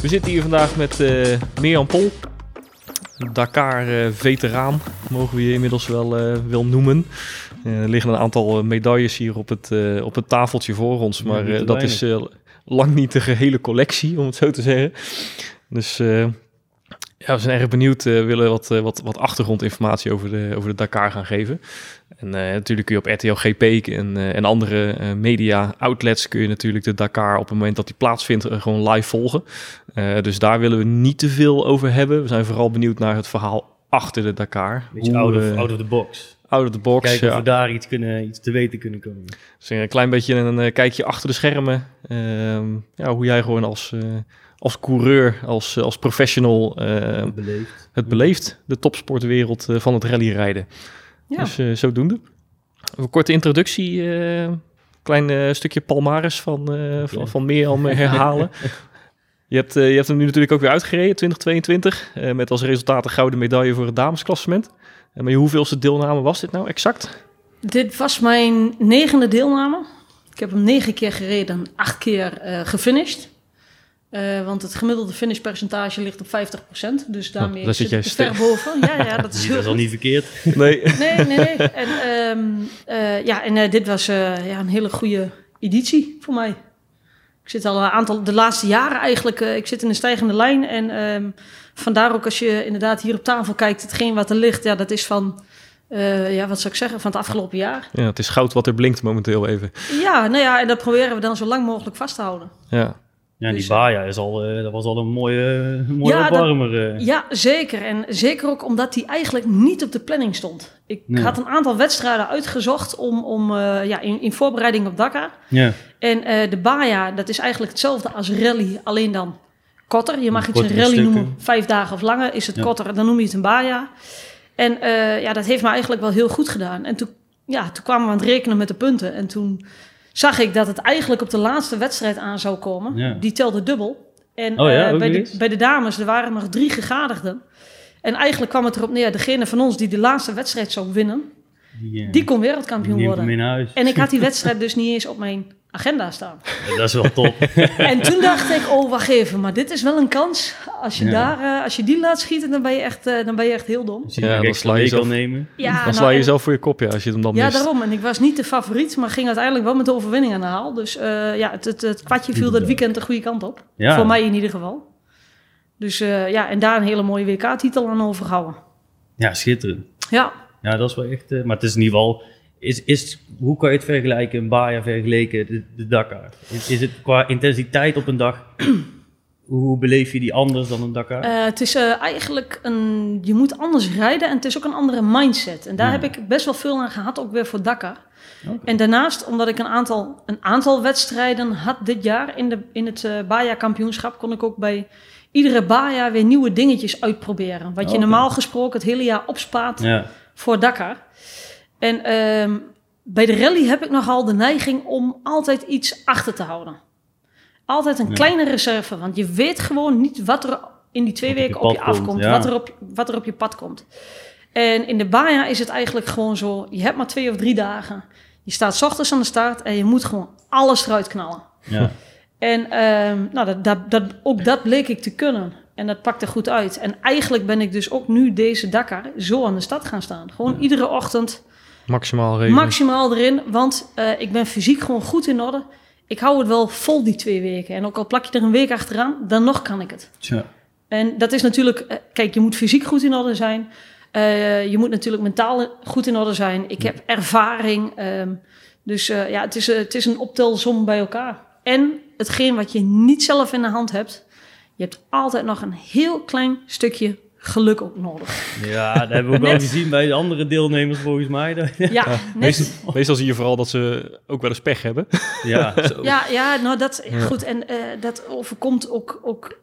We zitten hier vandaag met uh, Mirjam Pol, Dakar-veteraan, mogen we je inmiddels wel, uh, wel noemen. Er liggen een aantal medailles hier op het, op het tafeltje voor ons, maar dat is lang niet de gehele collectie, om het zo te zeggen. Dus ja, we zijn erg benieuwd. We willen wat, wat, wat achtergrondinformatie over de, over de Dakar gaan geven. En uh, natuurlijk kun je op RTL GP en, en andere media outlets kun je natuurlijk de Dakar op het moment dat die plaatsvindt gewoon live volgen. dus daar willen we niet te veel over hebben. We zijn vooral benieuwd naar het verhaal achter de Dakar. Beetje Hoe, out, of, out of the box. Out of the box. Kijken of we daar iets, kunnen, iets te weten kunnen komen. Dus een klein beetje een kijkje achter de schermen. Ehm, ja, hoe jij gewoon als als coureur, als, als professional uh, beleeft. het beleeft, de topsportwereld van het rallyrijden. Ja. Dus uh, zodoende. Een korte introductie, uh, klein uh, stukje palmares van, van, van Mirjam herhalen. je, hebt, je hebt hem nu natuurlijk ook weer uitgereden, 2022, met als resultaat een gouden medaille voor het damesklassement. maar hoeveelste deelname was dit nou exact? Dit was mijn negende deelname. Ik heb hem negen keer gereden, acht keer gefinished. Uh, want het gemiddelde finishpercentage ligt op 50%. Dus daarmee oh, zit je ver boven. Ja, ja, dat is, dat is al niet verkeerd. Nee. nee, nee, nee. En, um, uh, ja, en uh, dit was ja, een hele goede editie voor mij. Ik zit al een aantal, de laatste jaren eigenlijk, ik zit in een stijgende lijn. En um, vandaar ook als je inderdaad hier op tafel kijkt, hetgeen wat er ligt, ja, dat is van... ja, wat zou ik zeggen, van het afgelopen jaar. Ja, het is goud wat er blinkt momenteel even. Ja, nou ja, en dat proberen we dan zo lang mogelijk vast te houden. Ja. Ja, die dus, eh, Baja is al, uh, dat was al een mooie, mooie ja, opwarmer. Dat, ja, zeker. En zeker ook omdat die eigenlijk niet op de planning stond. Ik had een aantal wedstrijden uitgezocht om, om, uh, ja, in, in voorbereiding op Dakar. Ja. En de Baja, dat is eigenlijk hetzelfde als rally, alleen dan korter. Je mag iets een rally noemen, vijf dagen of langer. Is het ja. korter, dan noem je het een Baja. En ja, dat heeft me eigenlijk wel heel goed gedaan. En toen, ja, toen kwamen we aan het rekenen met de punten. En toen zag ik dat het eigenlijk op de laatste wedstrijd aan zou komen. Die telde dubbel. En oh ja, uh, bij, de, bij, de, dames, er waren nog drie gegadigden. En eigenlijk kwam het erop neer, degene van ons die de laatste wedstrijd zou winnen, die, uh, die kon wereldkampioen worden. En ik had die wedstrijd dus niet eens op mijn agenda staan. dat is wel top. en toen dacht ik, oh wacht even, maar dit is wel een kans. Als je, daar, uh, als je die laat schieten, dan ben je echt, uh, dan ben je echt heel dom. ja, dan sla je zelf, nemen. Ja, dan nou, sla je jezelf voor je kop, ja, als je hem dan mist. Ja, daarom. En ik was niet de favoriet, maar ging uiteindelijk wel met de overwinning aan de haal. Dus uh, ja, het, het, het kwartje viel dat weekend de goede kant op. Ja. Voor mij in ieder geval. Dus ja, en daar een hele mooie WK-titel aan overhouden. Ja, schitterend. Ja. Ja, dat is wel echt... maar het is in ieder geval is, is, hoe kan je het vergelijken, een Baja vergeleken, de, de Dakar? Is, is, het qua intensiteit op een dag, hoe beleef je die anders dan een Dakar? Uh, het is uh, eigenlijk een, je moet anders rijden en het is ook een andere mindset. En daar heb ik best wel veel aan gehad, ook weer voor Dakar. Okay. En daarnaast, omdat ik een aantal, een aantal wedstrijden had dit jaar in, de, in het uh, Baja-kampioenschap, kon ik ook bij iedere Baja weer nieuwe dingetjes uitproberen. Wat je okay. normaal gesproken het hele jaar opspaart ja. voor Dakar. En um, bij de rally heb ik nogal de neiging om altijd iets achter te houden. Altijd een ja. kleine reserve, want je weet gewoon niet wat er in die twee wat weken op je, op je afkomt, ja. wat, er op, wat er op je pad komt. En in de Baja is het eigenlijk gewoon zo, je hebt maar twee of drie dagen. Je staat s ochtends aan de start en je moet gewoon alles eruit knallen. Ja. En um, nou, dat, dat, dat, ook dat bleek ik te kunnen. En dat pakte goed uit. En eigenlijk ben ik dus ook nu deze Dakar zo aan de stad gaan staan. Gewoon ja. iedere ochtend Maximaal erin. Maximaal erin, want uh, ik ben fysiek gewoon goed in orde. Ik hou het wel vol die twee weken. En ook al plak je er een week achteraan, dan nog kan ik het. Tja. En dat is natuurlijk, uh, kijk, je moet fysiek goed in orde zijn. Uh, je moet natuurlijk mentaal goed in orde zijn. Ik heb ervaring. Um, dus ja, het is, het is een optelsom bij elkaar. En hetgeen wat je niet zelf in de hand hebt, je hebt altijd nog een heel klein stukje geluk ook nodig. Ja, dat hebben we ook wel gezien bij de andere deelnemers volgens mij. Ja, meestal, meestal, zie je vooral dat ze ook wel eens pech hebben. Ja, zo. ja, ja nou dat, ja. goed. En uh, dat overkomt ook, ook...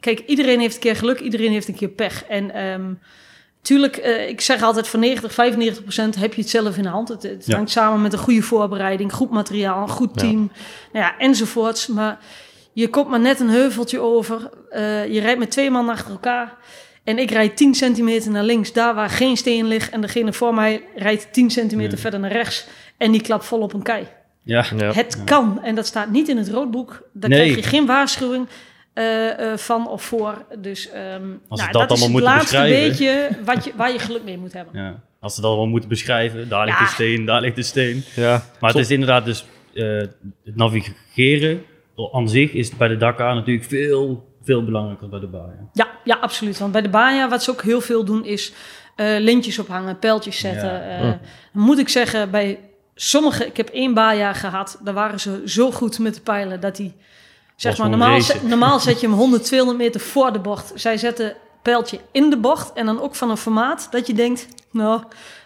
Kijk, iedereen heeft een keer geluk, iedereen heeft een keer pech. En um, tuurlijk, uh, ik zeg altijd van 90, 95 procent heb je het zelf in de hand. Het, het ja. hangt samen met een goede voorbereiding, goed materiaal, een goed team, nou ja, enzovoorts. Maar je komt maar net een heuveltje over. Uh, je rijdt met twee man achter elkaar. En ik rijd 10 centimeter naar links, daar waar geen steen ligt. En degene voor mij rijdt 10 centimeter nee. verder naar rechts. En die klapt vol op een kei. Ja. Ja. Het kan. En dat staat niet in het roodboek. Daar Nee. krijg je geen waarschuwing eh, eh, van of voor. Dus ehm, Als nou, ze dat dat, is allemaal het moeten laatste beschrijven. beetje wat je, waar je geluk mee moet hebben. ja. Als ze dat allemaal moeten beschrijven, daar ligt Ja. de steen, daar ligt de steen. Ja. Maar het is inderdaad dus eh, het navigeren aan zich is bij de Dakar natuurlijk veel, veel belangrijker dan bij de baan. Ja, ja, absoluut. Want bij de Baja, wat ze ook heel veel doen, is eh, lintjes ophangen, pijltjes zetten. Ja. Eh, Hm. Moet ik zeggen, bij sommige, ik heb één Baja gehad, daar waren ze zo goed met de pijlen dat die, zeg maar, normaal, zet- normaal zet je hem 100, 200 meter voor de bocht. Zij zetten pijltje in de bocht en dan ook van een formaat dat je denkt, nou,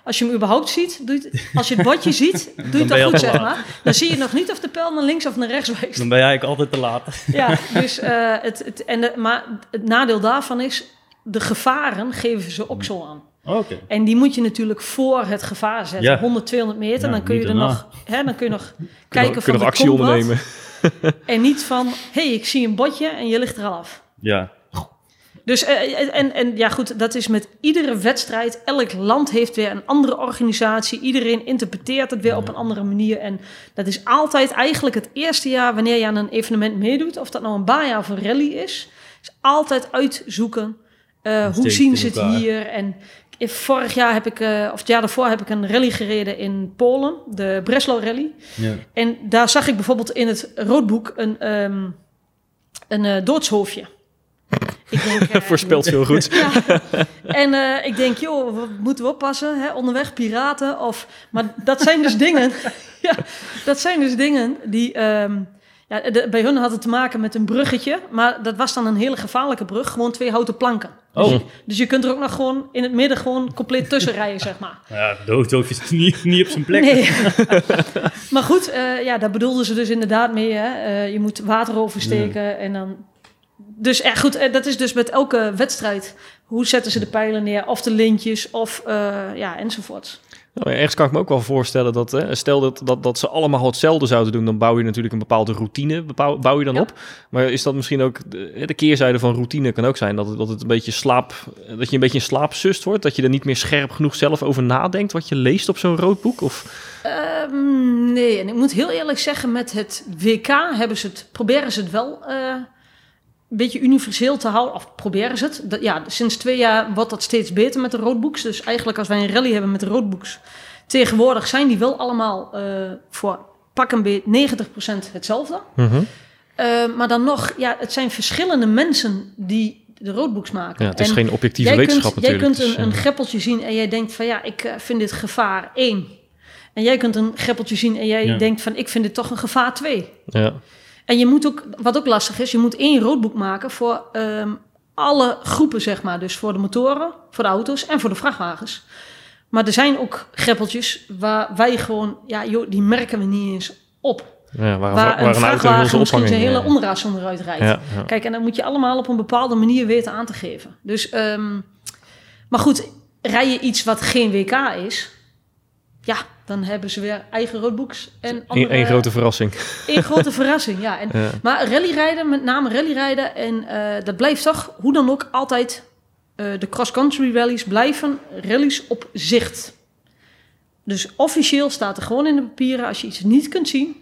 als je hem überhaupt ziet, doe je het, als je het bordje ziet, doe je het je al goed, zeg laat. maar. Dan zie je nog niet of de pijl naar links of naar rechts wijst. Dan ben je eigenlijk altijd te laat. Ja, dus eh, het, het, en de, maar het nadeel daarvan is, de gevaren geven ze ook zo aan. Oké. En die moet je natuurlijk voor het gevaar zetten, Ja. 100, 200 meter. Ja, dan kun je er nog, hè, dan kun je nog kijken van kunnen we er actie ondernemen. En niet van, hé, hey, ik zie een botje en je ligt er al af. Ja. Dus, eh, en, en ja goed, dat is met iedere wedstrijd. Elk land heeft weer een andere organisatie. Iedereen interpreteert het weer op een andere manier. En dat is altijd eigenlijk het eerste jaar wanneer je aan een evenement meedoet. Of dat nou een baja of een rally is. Is altijd uitzoeken. eh, hoe zien ze het hier? En vorig jaar heb ik, eh, of het jaar daarvoor heb ik een rally gereden in Polen. De Breslau Rally. ja. En daar zag ik bijvoorbeeld in het roodboek een, ehm een eh, doodshoofdje. Ik denk, eh, Voorspelt heel goed. ja. En eh, ik denk, joh, we moeten we oppassen, hè? onderweg piraten of... Maar dat zijn dus dingen, ja, dat zijn dus dingen die... ehm, ja, de- bij hun had het te maken met een bruggetje, maar dat was dan een hele gevaarlijke brug, gewoon twee houten planken. Oh, Dus je kunt er ook nog gewoon in het midden gewoon compleet tussen rijden, zeg maar. Ja, de hoofdhoofd is niet, niet op zijn plek. Nee. maar goed, eh, ja, daar bedoelden ze dus inderdaad mee. Hè? Eh, je moet water oversteken en dan... Dus ja, goed, eh, dat is dus met elke wedstrijd. Hoe zetten ze de pijlen neer? Of de lintjes, of eh, ja, enzovoort. Nou, ergens kan ik me ook wel voorstellen dat, hè, stel dat, dat, dat ze allemaal hetzelfde zouden doen, dan bouw je natuurlijk een bepaalde routine, bouw, bouw je dan Ja. op. Maar is dat misschien ook, de, de keerzijde van routine kan ook zijn, dat het, dat het een beetje slaap, dat je een beetje in slaapzust wordt, dat je er niet meer scherp genoeg zelf over nadenkt wat je leest op zo'n roodboek? Of, Ehm, nee, en ik moet heel eerlijk zeggen, met het WK hebben ze het, proberen ze het wel eh, een beetje universeel te houden. Of proberen ze het. Dat, ja, sinds twee jaar wordt dat steeds beter met de roadbooks. Dus eigenlijk als wij een rally hebben met de roadbooks, tegenwoordig zijn die wel allemaal eh, voor pak een beet 90% hetzelfde. Eh, maar dan nog, ja, het zijn verschillende mensen die de roadbooks maken. ja, het is En geen objectieve wetenschap kunt, Jij natuurlijk. kunt is, een, een eh, greppeltje zien en jij denkt van ja, ik vind dit gevaar 1. En jij kunt een greppeltje zien en jij Ja. denkt van ik vind dit toch een gevaar 2. ja. En je moet ook, wat ook lastig is, je moet één roadbook maken voor ehm, alle groepen, zeg maar. Dus voor de motoren, voor de auto's en voor de vrachtwagens. Maar er zijn ook greppeltjes waar wij gewoon, ja joh, die merken we niet eens op. Ja, waar, Waar, waar een vrachtwagen misschien zijn hele eh, onderraad onderuit rijdt. ja, ja. Kijk, en dan moet je allemaal op een bepaalde manier weten aan te geven. Dus, ehm, maar goed, rij je iets wat geen WK is, ja, dan hebben ze weer eigen roadbooks en Eén andere, één grote verrassing. één grote verrassing. Ja. En, Ja. Maar rallyrijden, met name rallyrijden, en eh, dat blijft toch, hoe dan ook, altijd eh, de cross-country rallies blijven rallies op zicht. Dus officieel staat er gewoon in de papieren, als je iets niet kunt zien,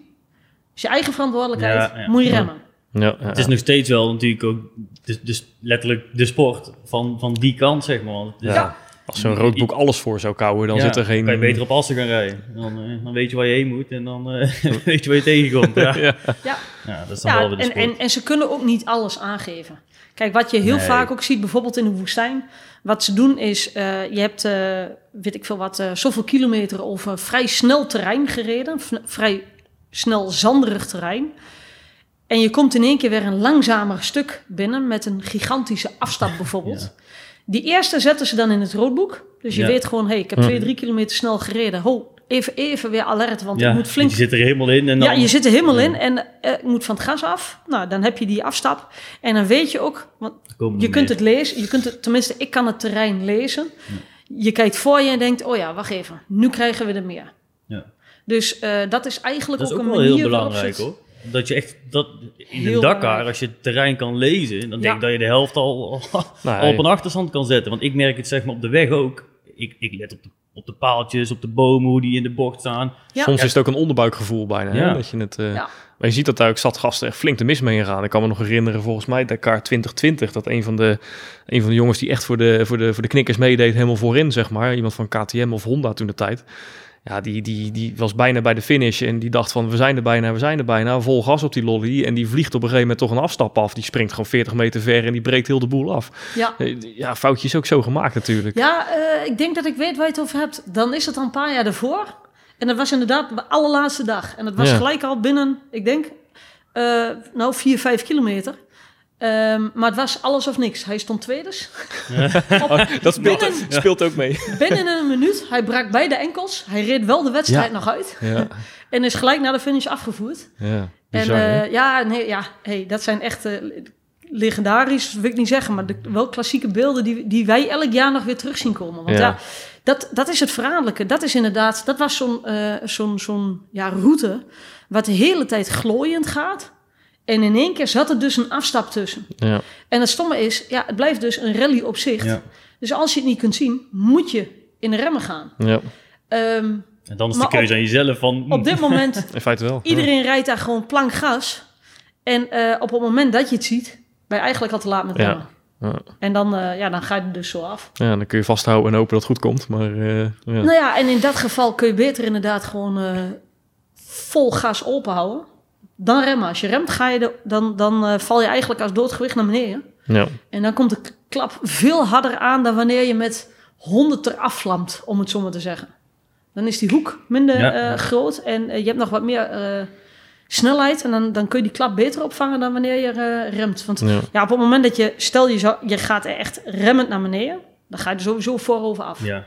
is je eigen verantwoordelijkheid, Ja, ja. moet je remmen. Ja, ja, Het is nog steeds wel natuurlijk ook dus, dus letterlijk de sport van, van die kant, zeg maar. Is- ja. Als zo'n roodboek alles voor zou kouwen, dan Ja, zit er geen... kan je beter op Assen gaan rijden. Dan, eh, dan weet je waar je heen moet en dan eh, weet je waar je tegenkomt. Ja, Ja. Ja, ja dat is dan Ja, wel weer de en, en, en ze kunnen ook niet alles aangeven. Kijk, wat je heel Nee. vaak ook ziet, bijvoorbeeld in de woestijn. Wat ze doen is, eh, je hebt, eh, weet ik veel wat, eh, zoveel kilometer over vrij snel terrein gereden. vrij snel zanderig terrein. En je komt in één keer weer een langzamer stuk binnen met een gigantische afstap bijvoorbeeld. Die eerste zetten ze dan in het roodboek. Dus je Ja. weet gewoon, hey, ik heb twee, drie kilometer snel gereden. Ho, even, even weer alert, want ja, ik moet flink Je zit er helemaal in en dan... ja, je zit er helemaal in en eh, ik moet van het gas af. Nou, dan heb je die afstap. En dan weet je ook, want je kunt het lezen. Je kunt het, tenminste, ik kan het terrein lezen. Je kijkt voor je en denkt, oh ja, wacht even. Nu krijgen we er meer. Ja. Dus eh, dat is eigenlijk Dat is ook, ook een wel manier heel belangrijk hoor. Dat je echt, dat, in Heel een Dakar, belangrijk. als je het terrein kan lezen, dan denk ik dat je de helft al, al Nou, op een achterstand kan zetten. Want ik merk het zeg maar op de weg ook. ik, ik let op de, op de paaltjes, op de bomen, hoe die in de bocht staan. Ja. Soms is het ook een onderbuikgevoel bijna. Hè? Ja. Dat je het, eh, Ja. Maar je ziet dat daar ook zat gasten echt flink de mis mee gaan. Ik kan me nog herinneren, volgens mij Dakar 2020, dat een van de, een van de jongens die echt voor de, voor, de, voor de knikkers meedeed, helemaal voorin, zeg maar. Iemand van KTM of Honda toen de tijd. Ja, die, die, die was bijna bij de finish en die dacht van we zijn er bijna, we zijn er bijna. Vol gas op die lolly en die vliegt op een gegeven moment toch een afstap af. Die springt gewoon 40 meter ver en die breekt heel de boel af. Ja. Eh, Ja, foutjes ook zo gemaakt natuurlijk. Ja, eh, ik denk dat ik weet waar je het over hebt. Dan is het al een paar jaar ervoor. En dat was inderdaad de allerlaatste dag. En dat was Ja. gelijk al binnen, ik denk, eh, nou, vier, vijf kilometer. Ehm, maar het was alles of niks. Hij stond tweeders. Oh, dat speelt, Binnen- speelt ook mee. Binnen een minuut. Hij brak beide enkels. Hij reed wel de wedstrijd Ja. nog uit. Ja, En is gelijk naar de finish afgevoerd. ja. En Bizar, eh, ja, nee, ja hey, dat zijn echt eh, legendarisch, wil ik niet zeggen, maar de, wel klassieke beelden die, die wij elk jaar nog weer terug zien komen. Want Ja. ja, dat, dat is het verraderlijke. Dat is inderdaad, dat was zo'n eh, zo'n zo'n ja, route wat de hele tijd glooiend gaat. En in één keer zat er dus een afstap tussen. ja. En het stomme is, ja, het blijft dus een rally op zich. Ja. Dus als je het niet kunt zien, moet je in de remmen gaan. ja, Ehm, En dan is de keuze aan jezelf van... hm, op dit moment in feite wel. Iedereen rijdt daar gewoon plank gas. En eh, op het moment dat je het ziet, ben je eigenlijk al te laat met remmen. Ja. En dan, eh, ja, dan ga je er dus zo af. Ja, dan kun je vasthouden en hopen dat het goed komt. Maar eh, ja. Nou ja, en in dat geval kun je beter inderdaad gewoon eh, vol gas openhouden. Dan remmen. Als je remt, ga je de, dan, dan eh, val je eigenlijk als doodgewicht naar beneden. ja. En dan komt de klap veel harder aan dan wanneer je met 100 eraf vlamt, om het zo maar te zeggen. Dan is die hoek minder Ja. eh, groot en eh, je hebt nog wat meer eh, snelheid. En dan, dan kun je die klap beter opvangen dan wanneer je eh, remt. Want ja. ja, op het moment dat je, stel je, zou, je gaat echt remmend naar beneden, dan ga je er sowieso voorover af. Ja,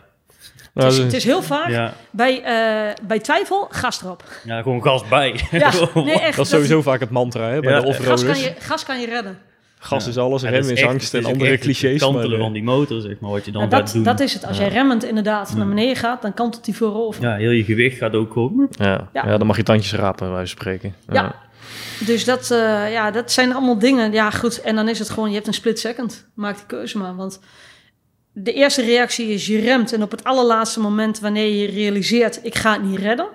Het, is, Nou, het is heel vaak ja, bij, eh, bij twijfel, gas erop. ja, gewoon gas bij. Ja, nee, echt. dat is sowieso vaak het mantra hè, bij Ja, de gas, kan offroaders. je, gas kan je redden. Gas Ja. is alles, rem is, angst en andere echt het clichés. kantelen maar, van die motor, zeg maar, wat je dan gaat dat, doen. dat is het. Als jij remmend inderdaad naar beneden gaat, dan kantelt die voorover. Ja, heel je gewicht gaat ook gewoon... ja, ja. Ja. dan mag je tandjes rapen, bij wijze van spreken. Ja. Dus dat, eh, ja, dat zijn allemaal dingen. Ja, goed. En dan is het gewoon, je hebt een split second. Maak die keuze maar. Want de eerste reactie is je remt. En op het allerlaatste moment, wanneer je realiseert, ik ga het niet redden,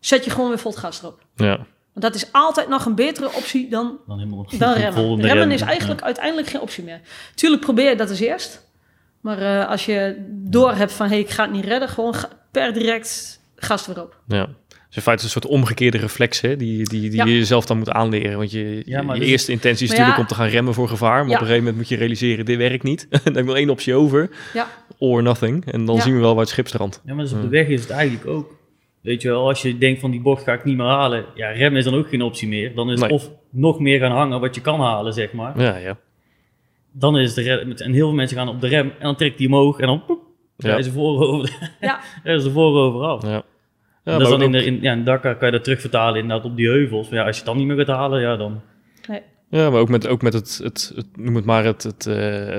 zet je gewoon weer vol gas erop. ja. Want dat is altijd nog een betere optie dan, Dan helemaal dan vol remmen. Remmen rem. is eigenlijk uiteindelijk geen optie meer. Tuurlijk probeer je dat als eerst. Maar eh, als je door hebt van, hé, hey, ik ga het niet redden, gewoon per direct gas erop. ja. Dus in feite een soort omgekeerde reflex hè, die, die, die Ja. je jezelf dan moet aanleren. Want je, Ja, je dus- eerste intentie is Maar natuurlijk ja. om te gaan remmen voor gevaar. Maar Ja. op een gegeven moment moet je realiseren, dit werkt niet. dan heb ik nog één optie over. Ja. Or nothing. En dan Ja. zien we wel waar het schip strandt. Ja, maar dus op de weg is het eigenlijk ook. Weet je wel, als je denkt van die bocht ga ik niet meer halen. Ja, remmen is dan ook geen optie meer. Dan is het Nee. of nog meer gaan hangen wat je kan halen, zeg maar. Ja, ja. Dan is de rem, en heel veel mensen gaan op de rem en dan trekt die omhoog en dan poep, Ja. rijden ze voorover, Ja. ze voorover af. ja. En Ja, dat maar dan in, de, in, ja, in Dakar kan je dat terugvertalen inderdaad op die heuvels. Maar ja, als je het dan niet meer gaat halen, ja dan... Ja, maar ook met, ook met het, het, het, noem het maar, het, het, eh,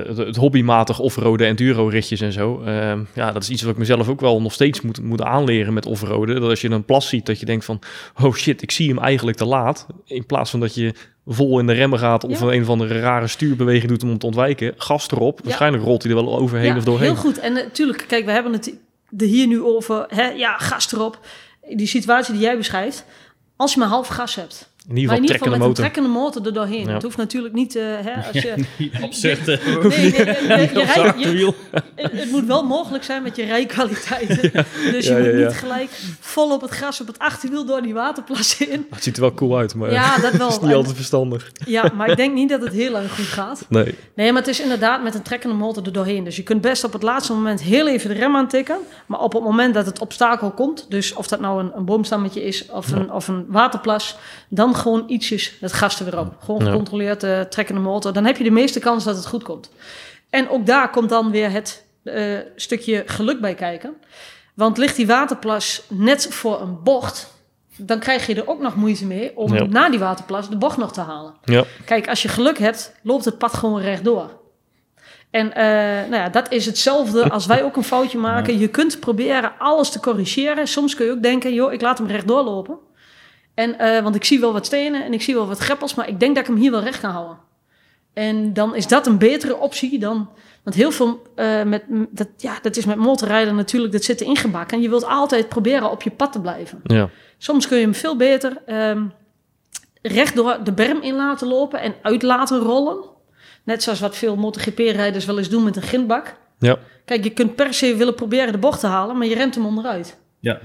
het, het hobbymatig offroaden enduro-ritjes en zo. Ehm, ja, dat is iets wat ik mezelf ook wel nog steeds moet, moet aanleren met offroaden. Dat als je een plas ziet, dat je denkt van, oh shit, ik zie hem eigenlijk te laat. In plaats van dat je vol in de remmen gaat of Ja. een of andere rare stuurbeweging doet om hem te ontwijken. Gas erop, waarschijnlijk rolt hij er wel overheen ja, of doorheen. Heel goed. En natuurlijk, kijk, we hebben het er hier nu over. Hè, ja, gas erop. Die situatie die jij beschrijft. Als je maar half gas hebt. In ieder Maar in geval ieder geval trekkende met motor. een trekkende motor er doorheen. Ja. Het hoeft natuurlijk niet... eh, hè, als je, Absurd. nee, nee, nee, je, je, Op rij- zijn je- achterwiel. het, moet wel mogelijk zijn met je rijkwaliteiten. Dus je Ja, moet niet gelijk vol op het gras op het achterwiel door die waterplas in. Het ziet er wel cool uit, maar Ja, dat wel. is niet En- altijd verstandig. Ja, maar ik denk niet dat het heel lang goed gaat. Nee. Nee, maar het is inderdaad met een trekkende motor er doorheen. Dus je kunt best op het laatste moment heel even de rem aantikken. Maar op het moment dat het obstakel komt, dus of dat nou een, een boomstammetje is of een, of een waterplas, dan gewoon ietsjes het gas er weer op. Gewoon gecontroleerd eh, trekkende motor. Dan heb je de meeste kans dat het goed komt. En ook daar komt dan weer het eh, stukje geluk bij kijken. Want ligt die waterplas net voor een bocht, dan krijg je er ook nog moeite mee om Ja. na die waterplas de bocht nog te halen. Ja. Kijk, als je geluk hebt, loopt het pad gewoon rechtdoor. En eh, nou ja, dat is hetzelfde als wij ook een foutje maken. Je kunt proberen alles te corrigeren. Soms kun je ook denken, joh, ik laat hem rechtdoor lopen. En, eh, want ik zie wel wat stenen en ik zie wel wat greppels, maar ik denk dat ik hem hier wel recht kan houden. En dan is dat een betere optie dan... Want heel veel, uh, met, dat, ja, dat is met motorrijden natuurlijk, dat zit ingebakken. En je wilt altijd proberen op je pad te blijven. Ja. Soms kun je hem veel beter um, recht door de berm in laten lopen en uit laten rollen. Net zoals wat veel MotoGP-rijders wel eens doen met een grindbak. Ja. Kijk, je kunt per se willen proberen de bocht te halen, maar je remt hem onderuit. Ja.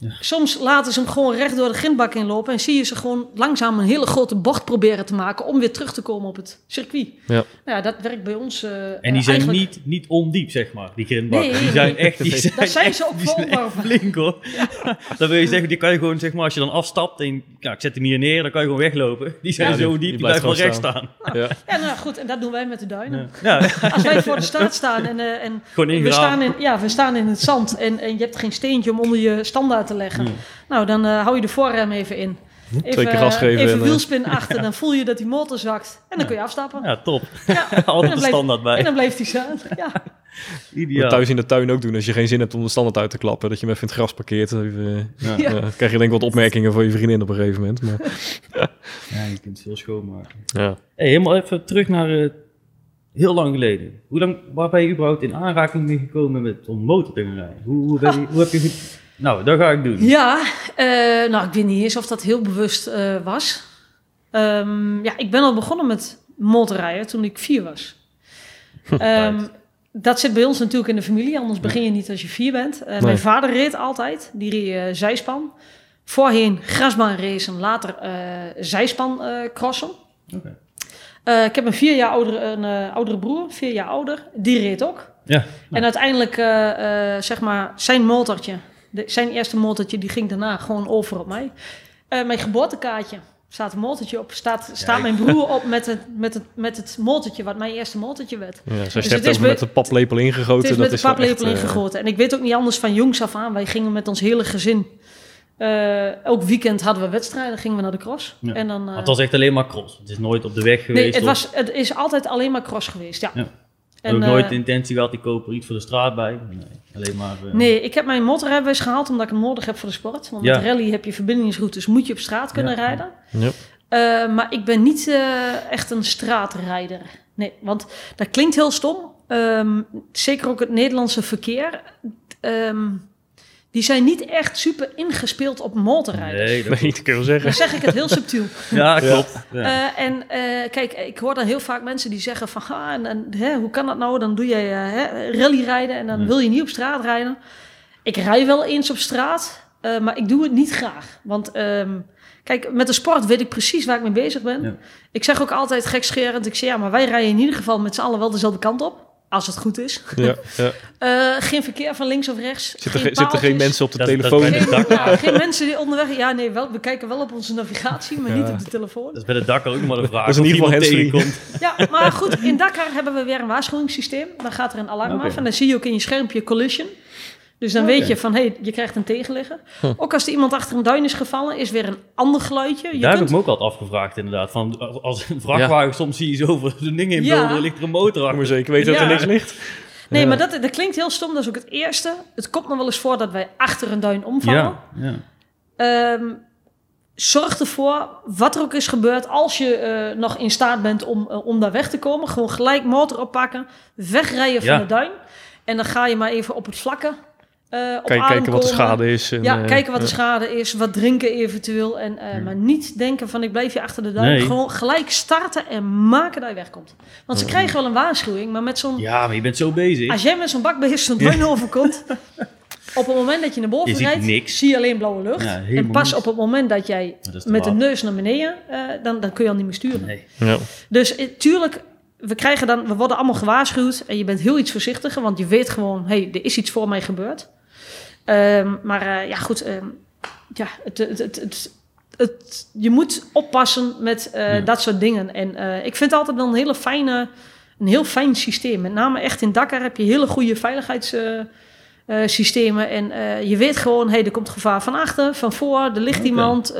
Ja. Soms laten ze hem gewoon recht door de grindbak inlopen en zie je ze gewoon langzaam een hele grote bocht proberen te maken om weer terug te komen op het circuit. Ja, nou ja dat werkt bij ons. Uh, en die zijn eigenlijk... niet, niet ondiep, zeg maar, die grindbakken. Nee, die zijn echt. Die zijn Daar zijn echt, ze ook vol flink hoor. Ja. dan wil je zeggen, die kan je gewoon, zeg maar, als je dan afstapt en ja, ik zet hem hier neer, dan kan je gewoon weglopen. Die zijn zo diep, die, die blijven wel recht staan. Nou, ja. ja, nou goed, en dat doen wij met de duinen. Als wij voor de straat staan en, uh, en we, staan in, ja, we staan in het zand en, en je hebt geen steentje om onder je standaard te leggen. Nou, dan uh, hou je de voorrem even in. Even, Twee keer gas geven. Even en, wielspin achter, dan voel je dat die motor zakt. En dan kun je afstappen. Ja, top. Ja. Altijd de standaard bij. En dan blijft hij staan. Ja. Ideaal. thuis in de tuin ook doen als je geen zin hebt om de standaard uit te klappen. Dat je hem even in het gras parkeert. Even, ja. Ja. Krijg je denk ik wat opmerkingen van je vriendin op een gegeven moment. Maar, ja, je kunt veel schoonmaken. Ja. Hey, helemaal even terug naar uh, heel lang geleden. Hoe lang, waar ben je überhaupt in aanraking mee gekomen met om motor te gaan rijden? Hoe, hoe, ben je, hoe heb je nou, dat ga ik doen. Ja, uh, nou, ik weet niet eens of dat heel bewust uh, was. Um, ja, ik ben al begonnen met motorrijden toen ik vier was. um, dat zit bij ons natuurlijk in de familie, anders begin je niet als je vier bent. Uh, nee. Mijn vader reed altijd, die reed zijspan. Voorheen grasbaan racen, later zijspan crossen. Okay. ik heb een vier jaar oudere, een oudere broer, vier jaar ouder, die reed ook. Ja, En uiteindelijk, zeg maar, zijn motortje, de, zijn eerste motortje die ging daarna gewoon over op mij. Uh, mijn geboortekaartje staat een motortje op. Staat, staat mijn broer op met het, met, het, met het motortje, wat mijn eerste motortje werd. Ja, dus je hebt het met de paplepel ingegoten. Het is dat met de paplepel echt, ingegoten. En ik weet ook niet anders van jongs af aan. Wij gingen met ons hele gezin. Uh, elk weekend hadden we wedstrijden, gingen we naar de cross. Ja. En dan, uh, het was echt alleen maar cross. Het is nooit op de weg geweest. Nee, het, was, het is altijd alleen maar cross geweest, ja. ja. En, ook nooit de intentie gehad, ik koop er iets voor de straat bij. Nee, alleen maar... Uh... Nee, ik heb mijn motorrijbewijs gehaald omdat ik hem nodig heb voor de sport. Want Ja. met rally heb je verbindingsroutes, moet je op straat kunnen Ja. rijden. Ja. Uh, maar ik ben niet uh, echt een straatrijder. Nee, want dat klinkt heel stom. Um, zeker ook het Nederlandse verkeer. Um, die zijn niet echt super ingespeeld op motorrijders. Nee, dat kun je wel zeggen. Dan zeg ik het heel subtiel. Ja, klopt. Ja. Uh, en uh, kijk, ik hoor dan heel vaak mensen die zeggen van... Ah, en, en, hè, hoe kan dat nou? Dan doe jij uh, rallyrijden en dan Ja. wil je niet op straat rijden. Ik rij wel eens op straat, uh, maar ik doe het niet graag. Want um, kijk, met de sport weet ik precies waar ik mee bezig ben. Ja. Ik zeg ook altijd gekscherend, ik zeg ja, maar wij rijden in ieder geval met z'n allen wel dezelfde kant op. Als het goed is. Ja, ja. Uh, geen verkeer van links of rechts. Zitten, geen ge, zitten geen mensen op de Dat- telefoon? dat Geen, ja, geen mensen die onderweg... Ja, nee, wel, we kijken wel op onze navigatie, maar Ja. niet op de telefoon. Dat is bij de dak ook nog maar de vraag. Dat is in ieder geval tegenkomt. Ja, maar goed, in Dakar hebben we weer een waarschuwingssysteem. Dan gaat er een alarm af en dan zie je ook in je schermpje collision. Dus dan weet je van, hé, hey, je krijgt een tegenligger. Ook als er iemand achter een duin is gevallen, is weer een ander geluidje. Je Daar heb kunt- ik me ook altijd afgevraagd inderdaad. Van, als- een vrachtwagen soms zie je zoveel zo'n ding in Ja. beelden, ligt er een motor Kom maar achter. zeker weten dat er Ja. niks ligt. Nee, Ja. maar dat, dat klinkt heel stom. Dat is ook het eerste. Het komt nog wel eens voor dat wij achter een duin omvallen. Ja, ja. Ehm, zorg ervoor, wat er ook is gebeurd, als je eh, nog in staat bent om, eh, om daar weg te komen, gewoon gelijk motor oppakken, wegrijden van Ja. de duin. En dan ga je maar even op het vlakke eh op kijken wat de schade is. En, Ja, eh, kijken wat de ja. schade is, wat drinken eventueel. En, eh, Maar niet denken van ik blijf hier achter de. Nee. Gewoon gelijk starten en maken dat je wegkomt. Want ze krijgen wel een waarschuwing, maar met zo'n... ja, maar je bent zo bezig. Als jij met zo'n bakbeest zo'n duin overkomt... Op het moment dat je naar boven Je rijdt, niks. zie je alleen blauwe lucht. Ja, en pas niks. op het moment dat jij Dat met de neus naar beneden, eh, dan, dan kun je al niet meer sturen. Nee. Ja. Dus eh, tuurlijk, we, krijgen dan, we worden allemaal gewaarschuwd en je bent heel iets voorzichtiger, want je weet gewoon, hé, hey, er is iets voor mij gebeurd. Ehm, maar eh, ja, goed, ehm, ja, het, het, het, je moet oppassen met eh, Ja. dat soort dingen. En eh, ik vind het altijd wel een hele fijne, een heel fijn systeem. Met name echt in Dakar heb je hele goede veiligheidssystemen. en je weet gewoon, hey, er komt gevaar van achter, van voor, er ligt iemand.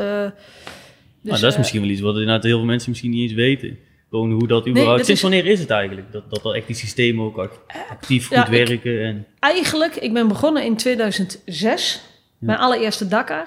dus, dat is misschien wel iets wat inderdaad heel veel mensen misschien niet eens weten. Gewoon hoe dat überhaupt... dat Sinds is- wanneer is het eigenlijk? Dat, dat, dat echt die systemen ook act- actief ja, goed werken en... Eigenlijk, ik ben begonnen in 2006, mijn allereerste Dakar.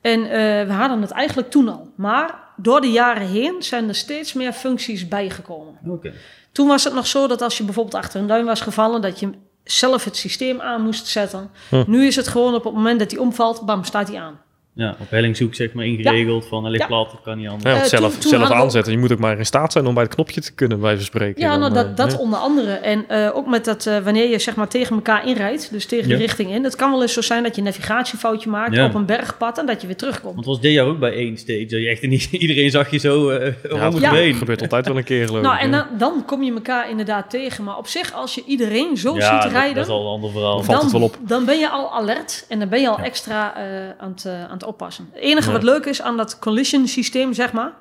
En eh, we hadden het eigenlijk toen al. Maar door de jaren heen zijn er steeds meer functies bijgekomen. Oké. Toen was het nog zo dat als je bijvoorbeeld achter een duim was gevallen, dat je zelf het systeem aan moest zetten. Hm. Nu is het gewoon op het moment dat hij omvalt, bam, staat hij aan. Ja, op hellingzoek zeg maar ingeregeld van hij ligt Ja. plat, dat kan niet anders. Ja, Eh, zelf, toen- toen zelf aanzetten. Je moet ook maar in staat zijn om bij het knopje te kunnen blijven spreken. Ja, Dan, nou, eh, dat, dat ja. onder andere. En eh, ook met dat, eh, wanneer je zeg maar tegen elkaar inrijdt, dus tegen Ja. de richting in. Het kan wel eens zo zijn dat je een navigatiefoutje maakt Ja. op een bergpad en dat je weer terugkomt. Want was dit jaar ook bij één stage, dat je echt niet iedereen zag je zo eh dat het Ja. been. gebeurt altijd wel een keer, geloof Nou, ik. en ja. dan, dan kom je elkaar inderdaad tegen. Maar op zich, als je iedereen zo Ja, ziet dat, rijden, dat is al een ander verhaal. valt het dan, wel op. dan ben je al alert en dan ben je al Ja. extra eh, aan, het, eh, aan het oppassen. Het enige Ja. wat leuk is aan dat collision systeem, zeg maar,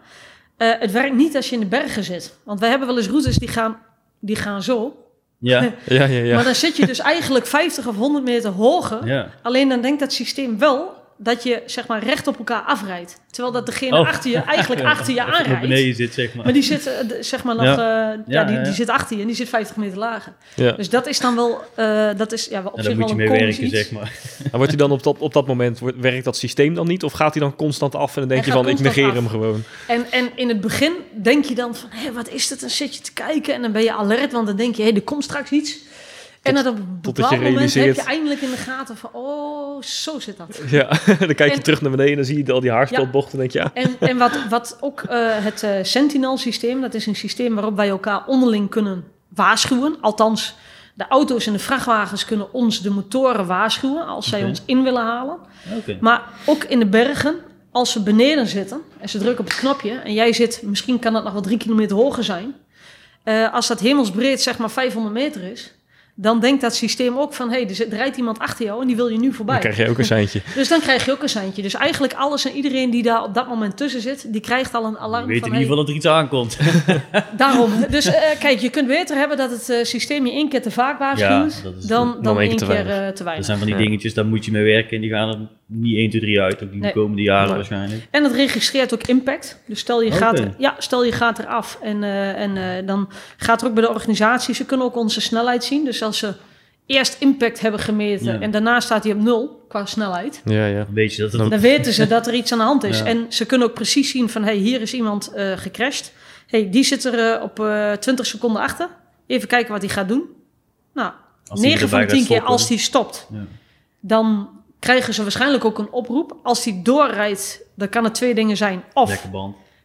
eh, het werkt niet als je in de bergen zit. Want wij hebben wel eens routes die gaan, die gaan zo. Ja, Ja, ja, ja. Maar dan zit je dus eigenlijk 50 of 100 meter hoger. ja. Alleen dan denkt dat systeem wel dat je zeg maar recht op elkaar afrijdt. Terwijl dat degene Oh. achter je eigenlijk achter je aanrijdt. beneden zit, zeg maar. Maar die zit eh, zeg maar nog, Ja. eh, ja, Ja, die, ja, die zit achter je en die zit 50 meter lager. ja. Dus dat is dan wel, eh, dat is ja, wel op zich moet wel je een mee werken, iets. zeg maar. En wordt hij dan op dat, op dat moment, wordt- werkt dat systeem dan niet? Of gaat hij dan constant af en dan denk Hij je van, ik negeer af. hem gewoon. En, en in het begin denk je dan van, hé, wat is dit? Dan zit je te kijken en dan ben je alert, want dan denk je, hé, er komt straks iets. En op een totdat bepaald je moment heb realiseert- je eindelijk in de gaten van, oh, zo zit dat. Ja, dan kijk je En- terug naar beneden en dan zie je al die haarspelbochten en denk je, ja. En, en wat, wat ook eh, het eh, Sentinel-systeem, dat is een systeem waarop wij elkaar onderling kunnen waarschuwen. Althans, de auto's en de vrachtwagens kunnen ons de motoren waarschuwen als zij ons in willen halen. Oké. Maar ook in de bergen, als ze beneden zitten en ze drukken op het knopje en jij zit, misschien kan dat nog wel drie kilometer hoger zijn. Eh, als dat hemelsbreed zeg maar 500 meter is, dan denkt dat systeem ook van, hé, hey, er rijdt iemand achter jou en die wil je nu voorbij. Dan krijg je ook een seintje. Dus dan krijg je ook een seintje. Dus eigenlijk alles en iedereen die daar op dat moment tussen zit, die krijgt al een Je alarm weet van, in ieder geval dat er iets aankomt. daarom. Dus eh, kijk, je kunt beter hebben dat het eh, systeem je één keer te vaak waarschuwt, Ja, dat dan, dan dan één keer te weinig. eh, te Dat weinig. zijn van die dingetjes, daar moet je mee werken en die gaan er niet 1, 2, 3 uit. Ook die Nee. komende jaren Nee. waarschijnlijk. En het registreert ook impact. Dus stel je, Oké. gaat, ja, stel je gaat eraf en, eh, en eh, dan gaat er ook bij de organisatie, ze kunnen ook onze snelheid zien. Dus als ze eerst impact hebben gemeten Ja. en daarna staat hij op nul qua snelheid, Ja, ja. Een beetje dat het... Dan- weten ze dat er iets aan de hand is. Ja. En ze kunnen ook precies zien van, hey, hier is iemand eh gecrashed. hey, die zit er op eh 20 seconden achter. Even kijken wat hij gaat doen. Nou, als die 9 van erbij de 10 gaat keer stoppen. als hij stopt, Ja. dan krijgen ze waarschijnlijk ook een oproep. Als hij doorrijdt, dan kan het twee dingen zijn. Of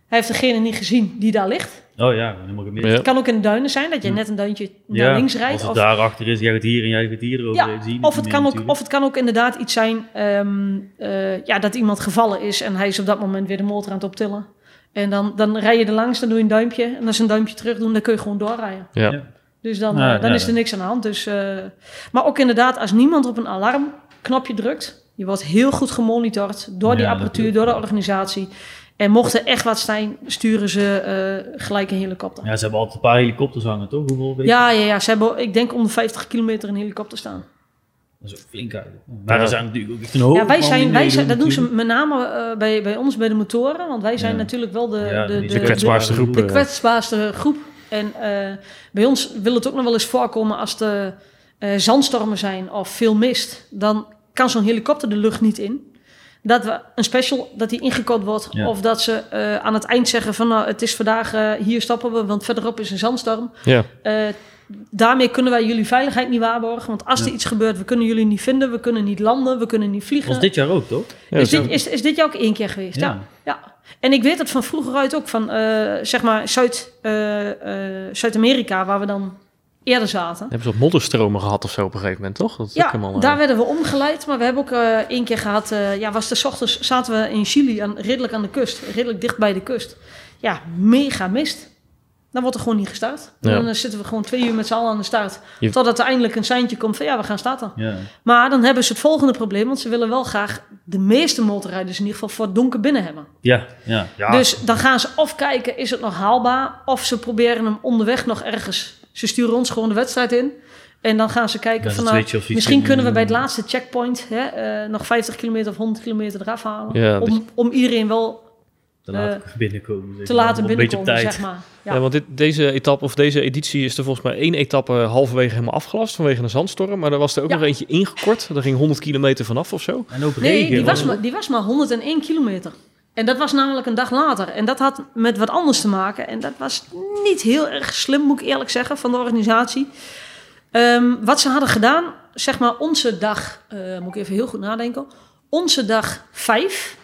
hij heeft degene niet gezien die daar ligt. Oh ja, helemaal gemist. Ja. Het kan ook in de duinen zijn, dat je Hm. net een duintje Ja, naar links rijdt. Als het Of, daar achter is, jij gaat hier en jij gaat hier ja, je of, het meer kan ook, of het kan ook inderdaad iets zijn ehm, eh, ja, dat iemand gevallen is en hij is op dat moment weer de motor aan het optillen. En dan, dan rij je er langs, dan doe je een duimpje. En als ze een duimpje terug doen, dan kun je gewoon doorrijden. Ja. Dus dan, Ja, eh, dan ja, is er niks aan de hand. Dus, eh, maar ook inderdaad, als niemand op een alarmknopje drukt, je wordt heel goed gemonitord door die Ja, apparatuur, dat- door de organisatie. En mocht er echt wat zijn, sturen ze eh, gelijk een helikopter. Ja, ze hebben altijd een paar helikopters hangen, toch? Hoeveel weet? Ja, ja, ja. Ze hebben, ik denk, om de 50 kilometer een helikopter staan. Dat is ook flink uit. Maar Ja. zijn natuurlijk ook echt een hoop. ja, wij zijn, wij zijn, dat doen ze met name eh, bij, bij ons, bij de motoren. Want wij zijn Ja. natuurlijk wel de, Ja, de, de, De kwetsbaarste groep. de eh, kwetsbaarste groep. En eh, bij ons wil het ook nog wel eens voorkomen als er eh, zandstormen zijn of veel mist. Dan kan zo'n helikopter de lucht niet in. Dat we een special, dat die ingekort wordt. Ja. Of dat ze eh, aan het eind zeggen van nou, het is vandaag, eh, hier stoppen we, want verderop is een zandstorm. Ja, daarmee kunnen wij jullie veiligheid niet waarborgen. Want als Ja. er iets gebeurt, we kunnen jullie niet vinden, we kunnen niet landen, we kunnen niet vliegen. Was dit jaar ook, toch? ja, is, dit, is, is dit jou ook één keer geweest? Ja. ja. En ik weet het van vroeger uit ook, van zeg maar Zuid, Zuid-Amerika, waar we dan eerder zaten. hebben ze wat modderstromen gehad of zo op een gegeven moment, toch? Dat is Ja, helemaal, eh, daar werden we omgeleid. Maar we hebben ook eh, één keer gehad, eh, ja, was de ochtends zaten we in Chili, aan, redelijk aan de kust, redelijk dicht bij de kust. Ja, mega mist. Dan wordt er gewoon niet gestart. Ja. Dan zitten we gewoon twee uur met z'n allen aan de start. Je- Totdat er eindelijk een seintje komt van ja, we gaan starten. Ja. Maar dan hebben ze het volgende probleem, want ze willen wel graag de meeste motorrijders in ieder geval voor het donker binnen hebben. Ja, ja. ja. Dus dan gaan ze of kijken, is het nog haalbaar? Of ze proberen hem onderweg nog ergens. Ze sturen ons gewoon de wedstrijd in. En dan gaan ze kijken Ja, van nou, iets misschien kunnen we bij het laatste checkpoint hè, eh, nog 50 kilometer of 100 kilometer eraf halen. Ja, om, om iedereen wel te laten binnenkomen. zeg te laten Een beetje op binnenkomen, tijd. zeg maar. Ja, Ja. want dit, deze etappe of deze editie is er volgens mij één etappe halverwege helemaal afgelast vanwege een zandstorm. Maar er was er ook Ja. nog eentje ingekort. Daar ging 100 kilometer vanaf of zo. En ook Nee, regen. die was, maar, die was maar 101 kilometer. En dat was namelijk een dag later. En dat had met wat anders te maken. En dat was niet heel erg slim, moet ik eerlijk zeggen, van de organisatie. Ehm, wat ze hadden gedaan, zeg maar onze dag, uh, moet ik even heel goed nadenken. Onze dag 5.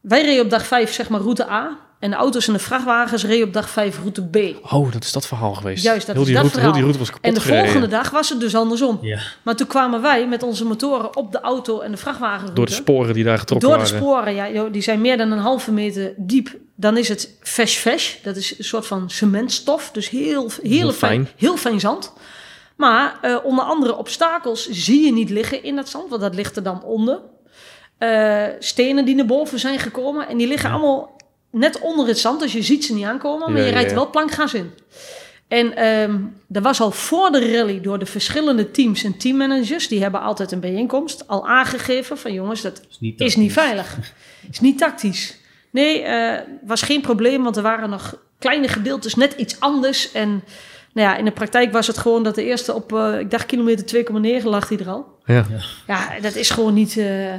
Wij reden op dag 5, zeg maar, route A. En de auto's en de vrachtwagens reden op dag 5 route B. Oh, dat is dat verhaal geweest. Juist, dat heel is die dat route, verhaal. Heel die route was kapot En de gereden. volgende dag was het dus andersom. Ja. Maar toen kwamen wij met onze motoren op de auto en de vrachtwagen Door de sporen die daar getrokken Door de waren. sporen, ja, joh, die zijn meer dan een halve meter diep. Dan is het vesh-vesh. Dat is een soort van cementstof. Dus heel, heel, Heel fijn, fijn. heel fijn zand. Maar eh, onder andere obstakels zie je niet liggen in dat zand, want dat ligt er dan onder. Eh, stenen die naar boven zijn gekomen en die liggen allemaal net onder het zand, dus je ziet ze niet aankomen, maar Ja, je rijdt ja. wel plankgas in. En ehm er was al voor de rally door de verschillende teams en teammanagers, die hebben altijd een bijeenkomst, al aangegeven van jongens, dat Is niet, is niet veilig. Is niet tactisch. Nee, eh, was geen probleem, want er waren nog kleine gedeeltes net iets anders. En nou ja, in de praktijk was het gewoon dat de eerste op, eh, ik dacht kilometer 2,9 lag hij er al. Ja. Ja, dat is gewoon niet... eh,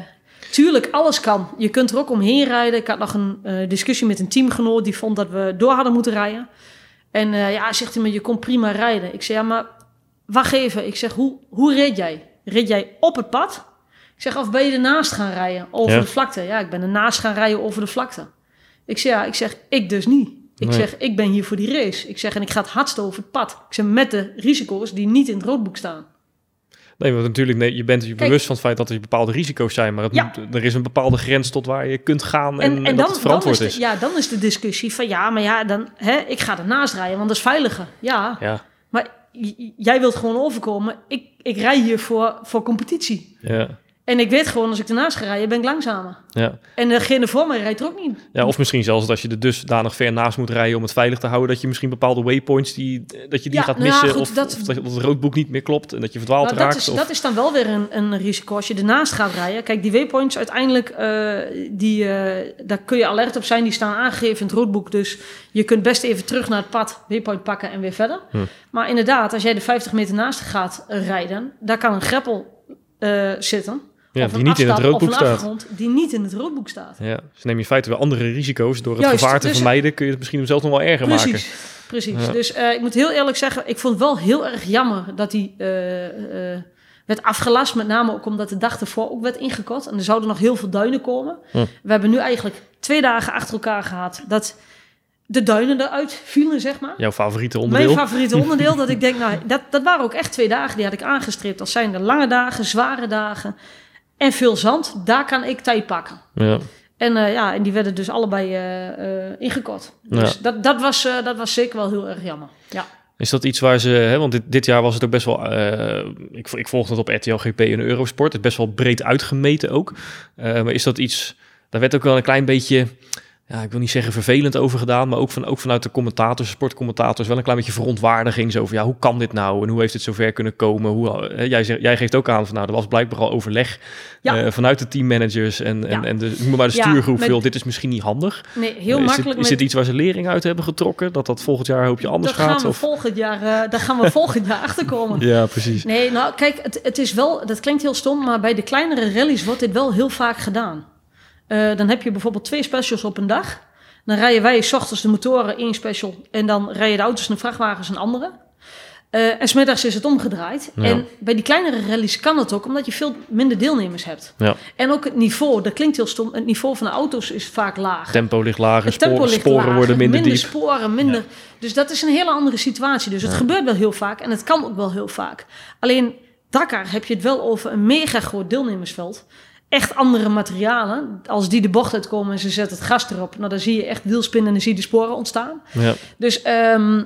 Tuurlijk, alles kan. Je kunt er ook omheen rijden. Ik had nog een eh, discussie met een teamgenoot die vond dat we door hadden moeten rijden. En eh, ja, zegt hij me, je kon prima rijden. Ik zeg, ja, maar wacht even. Ik zeg, hoe, hoe reed jij? Reed jij op het pad? Ik zeg, of ben je ernaast gaan rijden over Ja. de vlakte? Ja, ik ben ernaast gaan rijden over de vlakte. Ik zeg, ja, ik zeg, ik dus niet. Ik Nee. zeg, ik ben hier voor die race. Ik zeg, en ik ga het hardst over het pad. Ik zeg, met de risico's die niet in het roodboek staan. Nee, want natuurlijk, nee, je bent je Kijk. bewust van het feit dat er bepaalde risico's zijn. Maar het Ja. moet, er is een bepaalde grens tot waar je kunt gaan en, en, dat het dan verantwoord is, is. de, ja, dan is de discussie van ja, maar ja, dan, hè, ik ga ernaast rijden, want dat is veiliger. Ja, Ja, maar jij wilt gewoon overkomen. Ik, ik rij hier voor, voor competitie. ja, En ik weet gewoon, als ik ernaast ga rijden, ben ik langzamer. ja. En degene voor mij rijdt er ook niet. ja, of misschien zelfs dat je er dusdanig ver naast moet rijden om het veilig te houden. Dat je misschien bepaalde waypoints, die, dat je die Ja, gaat nou ja, missen. goed, of, dat- of dat, dat het roodboek niet meer klopt en dat je verdwaald Nou, dat, raakt. is, of- dat is dan wel weer een, een risico als je ernaast gaat rijden. Kijk, die waypoints uiteindelijk, eh, die, eh, daar kun je alert op zijn. Die staan aangegeven in het roodboek. Dus je kunt best even terug naar het pad, waypoint pakken en weer verder. Hm. Maar inderdaad, als jij de 50 meter naast gaat rijden, daar kan een greppel eh, zitten. Ja, die niet in het roodboek staat. die niet in het roodboek staat. Ja, dus neem je in feite weer andere risico's. Door het Juist, gevaar te dus- vermijden kun je het misschien zelfs nog wel erger maken. Precies, precies. Ja. Dus eh, ik moet heel eerlijk zeggen, ik vond het wel heel erg jammer dat die eh, eh, werd afgelast. Met name ook omdat de dag ervoor ook werd ingekort. En er zouden nog heel veel duinen komen. Hm. We hebben nu eigenlijk twee dagen achter elkaar gehad dat de duinen eruit vielen, zeg maar. Jouw favoriete onderdeel. Mijn favoriete onderdeel, dat ik denk, nou, dat, dat waren ook echt twee dagen die had ik aangestreept. Dat zijn de lange dagen, zware dagen en veel zand. Daar kan ik tijd pakken. ja. En eh, ja, en die werden dus allebei eh, eh, ingekort. Dus dat, dat, was, dat was zeker wel heel erg jammer. Ja. Is dat iets waar ze, hè, want dit, dit jaar was het ook best wel, eh, ik, ik volgde het op RTL GP en Eurosport, het is best wel breed uitgemeten ook. Maar is dat iets, daar werd ook wel een klein beetje, ja, ik wil niet zeggen vervelend over gedaan, maar ook, van, ook vanuit de commentators, sportcommentators, wel een klein beetje verontwaardiging. Zo van, ja, hoe kan dit nou en hoe heeft dit zover kunnen komen? Hoe, eh, jij, zegt, jij geeft ook aan van, nou, er was blijkbaar al overleg Ja. eh, vanuit de teammanagers en, en, Ja. en de, noem maar de stuurgroep, veel, dit is misschien niet handig. Nee, heel is makkelijk. Dit, is met- dit iets waar ze lering uit hebben getrokken? Dat dat volgend jaar hoop je anders daar gaan gaat? we Of? volgend jaar, eh, daar gaan we volgend jaar achter komen. Ja, precies. Nee, nou kijk, het, het is wel, dat klinkt heel stom, maar bij de kleinere rallies wordt dit wel heel vaak gedaan. Eh, dan heb je bijvoorbeeld twee specials op een dag. Dan rijden wij s ochtends de motoren één special en dan rijden de auto's en de vrachtwagens een andere. Eh, en smiddags is het omgedraaid. Ja. En bij die kleinere rallies kan het ook, omdat je veel minder deelnemers hebt. Ja. En ook het niveau, dat klinkt heel stom, het niveau van de auto's is vaak laag. Tempo ligt lager, sporen, ligt sporen lager, worden minder, diep. sporen, minder. Dus dat is een hele andere situatie. Dus het gebeurt wel heel vaak en het kan ook wel heel vaak. Alleen Dakar heb je het wel over een mega groot deelnemersveld. Echt andere materialen. Als die de bocht uitkomen en ze zetten het gas erop, nou dan zie je echt wielspinnen en dan zie je de sporen ontstaan. Ja. Dus ehm,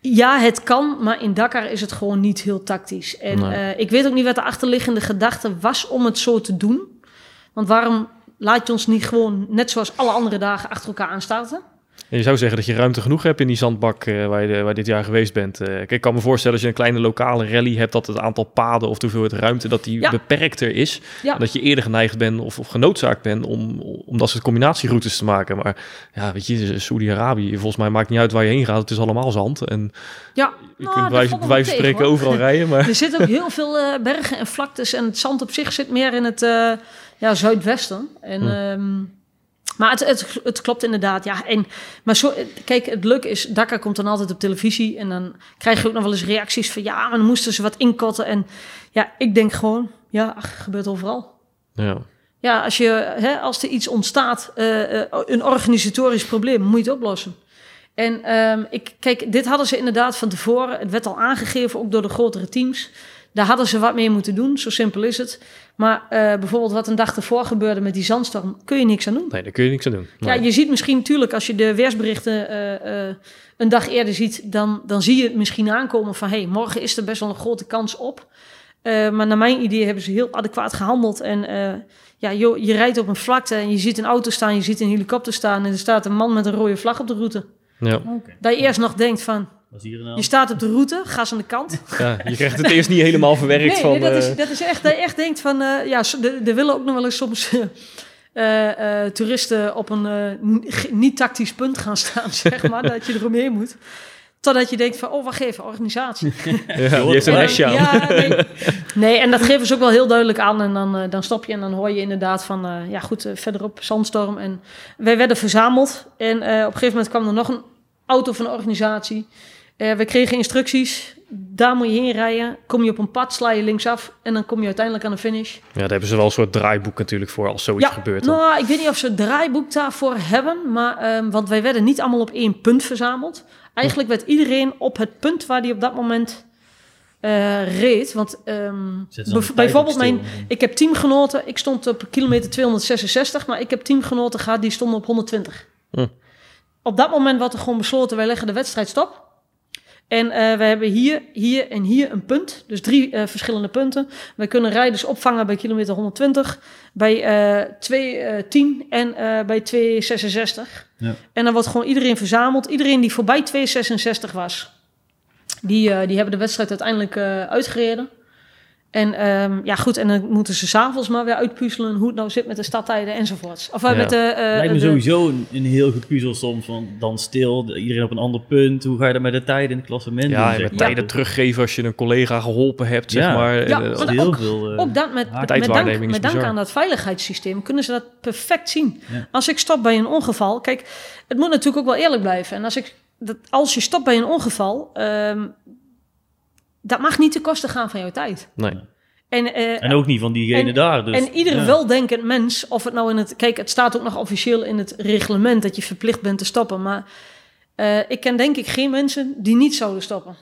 ja, het kan, maar in Dakar is het gewoon niet heel tactisch. En Nee. eh, ik weet ook niet wat de achterliggende gedachte was om het zo te doen. Want waarom laat je ons niet gewoon, net zoals alle andere dagen, achter elkaar aanstarten? En je zou zeggen dat je ruimte genoeg hebt in die zandbak eh, waar, je, waar dit jaar geweest bent. Eh, kijk, ik kan me voorstellen als je een kleine lokale rally hebt, dat het aantal paden of de hoeveelheid ruimte, dat die Ja. beperkter is. Ja. En dat je eerder geneigd bent of, of genoodzaakt bent om, om dat soort combinatieroutes te maken. Maar ja, weet je, Saudi-Arabië, volgens mij maakt niet uit waar je heen gaat. Het is allemaal zand. En Ja, je nou, kunt wel tegen, spreken hoor. overal rijden. Maar Er zitten ook heel veel eh, bergen en vlaktes en het zand op zich zit meer in het ja, zuidwesten. En Hm. ehm, Maar het, het, het, klopt inderdaad, ja. En, maar zo, kijk, het leuke is, Dakar komt dan altijd op televisie... en dan krijg je ook nog wel eens reacties van... ja, maar dan moesten ze wat inkotten. En ja, ik denk gewoon, ja, ach, gebeurt overal. Ja. Ja, als, je, hè, als er iets ontstaat, uh, een organisatorisch probleem, moet je het oplossen. En um, ik, kijk, dit hadden ze inderdaad van tevoren. Het werd al aangegeven, ook door de grotere teams. Daar hadden ze wat mee moeten doen, zo simpel is het. Maar uh, bijvoorbeeld wat een dag ervoor gebeurde met die zandstorm, kun je niks aan doen. Nee, daar kun je niks aan doen. Ja, je ziet misschien natuurlijk als je de weersberichten uh, uh, een dag eerder ziet, dan, dan zie je het misschien aankomen van hé, hey, morgen is er best wel een grote kans op. maar naar mijn idee hebben ze heel adequaat gehandeld. En ja, joh, je rijdt op een vlakte en je ziet een auto staan, je ziet een helikopter staan en er staat een man met een rode vlag op de route. Ja. Okay. Dat je eerst nog denkt van, nou? je staat op de route, ga eens aan de kant. Ja, je krijgt het eerst niet helemaal verwerkt nee, van... Nee, dat, is, uh... dat is echt, dat je echt denkt van, uh, ja, er willen ook nog wel eens soms uh, toeristen op een niet-tactisch punt gaan staan, zeg maar, dat je eromheen moet. Totdat je denkt van, oh, wacht even, organisatie. Ja, die heeft een hesje aan. Ja, nee. nee, en dat geven ze ook wel heel duidelijk aan. En dan, uh, dan stop je en dan hoor je inderdaad van, uh, ja goed, uh, verderop zandstorm. En wij werden verzameld. En op een gegeven moment kwam er nog een auto van de organisatie. We kregen instructies. Daar moet je heen rijden. Kom je op een pad, sla je linksaf. En dan kom je uiteindelijk aan de finish. Ja, daar hebben ze wel een soort draaiboek natuurlijk voor als zoiets ja, gebeurt. Nou, ik weet niet of ze een draaiboek daarvoor hebben. Maar, um, want wij werden niet allemaal op één punt verzameld. Eigenlijk werd iedereen op het punt waar hij op dat moment uh, reed. Want um, bijvoorbeeld, mijn, ik heb teamgenoten, ik stond op kilometer 266, maar ik heb teamgenoten gehad die stonden op 120. Hm. Op dat moment werd er gewoon besloten, wij leggen de wedstrijd stop. En uh, we hebben hier, hier en hier een punt, dus drie uh, verschillende punten. Wij kunnen rijders opvangen bij kilometer 120, bij uh, 210 en bij 266. Ja. En dan wordt gewoon iedereen verzameld. Iedereen die voorbij 266 was, die, die hebben de wedstrijd uiteindelijk uitgereden. En um, ja, goed, en dan moeten ze s'avonds maar weer uitpuzzelen hoe het nou zit met de stadtijden enzovoorts. Of Ja. met de, uh, Lijkt me de- sowieso een, een heel gepuzzel soms van dan stil, iedereen op een ander punt. Hoe ga je dat met de tijden in het klassement Ja, doen? en zeg met maar? tijden teruggeven als je een collega geholpen hebt, zeg Ja. maar. Ja, Eh, heel ook- veel. eh, Ook dat met, met, Tijdwaarneming dank, is met dank aan dat veiligheidssysteem kunnen ze dat perfect zien. Ja. Als ik stop bij een ongeval, kijk, het moet natuurlijk ook wel eerlijk blijven. En als, ik, dat, als je stopt bij een ongeval, ehm, dat mag niet ten koste gaan van jouw tijd. nee. En, eh, en ook niet van diegene en- daar. Dus, en ieder ja. weldenkend mens, of het nou in het... Kijk, het staat ook nog officieel in het reglement dat je verplicht bent te stoppen. Maar eh, ik ken denk ik geen mensen die niet zouden stoppen.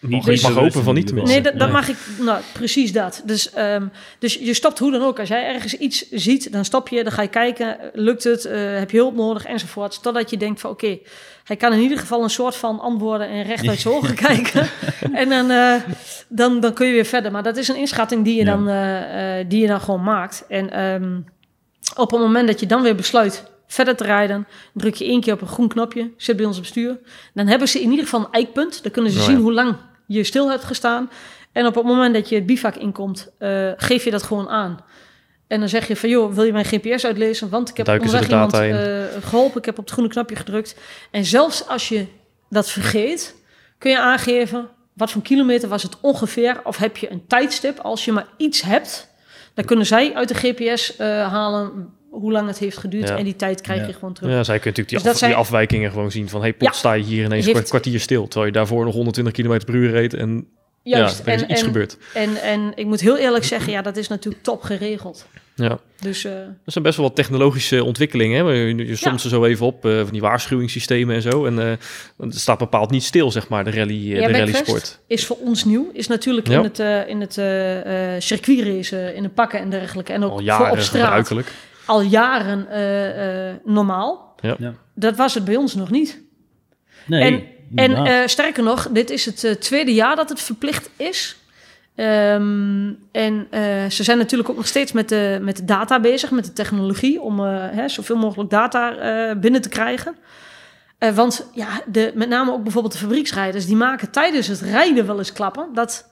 Niet Dus- mag hopen van niet ieder Nee, dat, dat mag ik... Nou, precies dat. Dus, ehm, dus je stopt hoe dan ook. Als jij ergens iets ziet, dan stop je. Dan ga je kijken, lukt het? eh, heb je hulp nodig? Enzovoort. Totdat je denkt van, oké... hij kan in ieder geval een soort van antwoorden en recht uit zijn ogen kijken. En dan, eh, dan, dan kun je weer verder. Maar dat is een inschatting die je, Ja. dan, eh, eh, die je dan gewoon maakt. En ehm, op het moment dat je dan weer besluit verder te rijden, druk je één keer op een groen knopje, zit bij ons op stuur. Dan hebben ze in ieder geval een eikpunt. Dan kunnen ze Oh ja. zien hoe lang je stil hebt gestaan. En op het moment dat je het bivak inkomt, eh, geef je dat gewoon aan. En dan zeg je van, joh, wil je mijn GPS uitlezen? Want ik heb Duiken onderweg iemand eh, geholpen. Ik heb op het groene knopje gedrukt. En zelfs als je dat vergeet, kun je aangeven... wat voor kilometer was het ongeveer? Of heb je een tijdstip? Als je maar iets hebt, dan kunnen zij uit de GPS eh, halen... hoe lang het heeft geduurd. Ja. En die tijd krijg Ja. je gewoon terug. Ja, zij kunnen natuurlijk die, Dus dat af- zijn- die afwijkingen gewoon zien van... hey, plots Ja. sta je hier ineens Heeft- een kwartier stil... terwijl je daarvoor nog 120 km per uur reed en Juist. ja, er is en, iets en, gebeurd. En, en ik moet heel eerlijk zeggen, ja, dat is natuurlijk top geregeld. Ja. Dus eh, Dat zijn best wel wat technologische ontwikkelingen. Hè? Je, je somt er zo even op, eh, van die waarschuwingssystemen en zo. En eh, het staat bepaald niet stil, zeg maar, de, rally, Ja, de Backfest rallysport. is voor ons nieuw. Is natuurlijk Ja. in het, eh in het circuitrace, in de pakken en dergelijke. En ook Al voor op straat. Al jaren eh, eh, normaal. Ja. Ja. Dat was het bij ons nog niet. Nee, En- En eh, sterker nog, dit is het eh, tweede jaar dat het verplicht is. Ehm, en eh, ze zijn natuurlijk ook nog steeds met de, met de data bezig, met de technologie, om eh, hè, zoveel mogelijk data eh, binnen te krijgen. Eh, want ja, de, met name ook bijvoorbeeld de fabrieksrijders, die maken tijdens het rijden wel eens klappen dat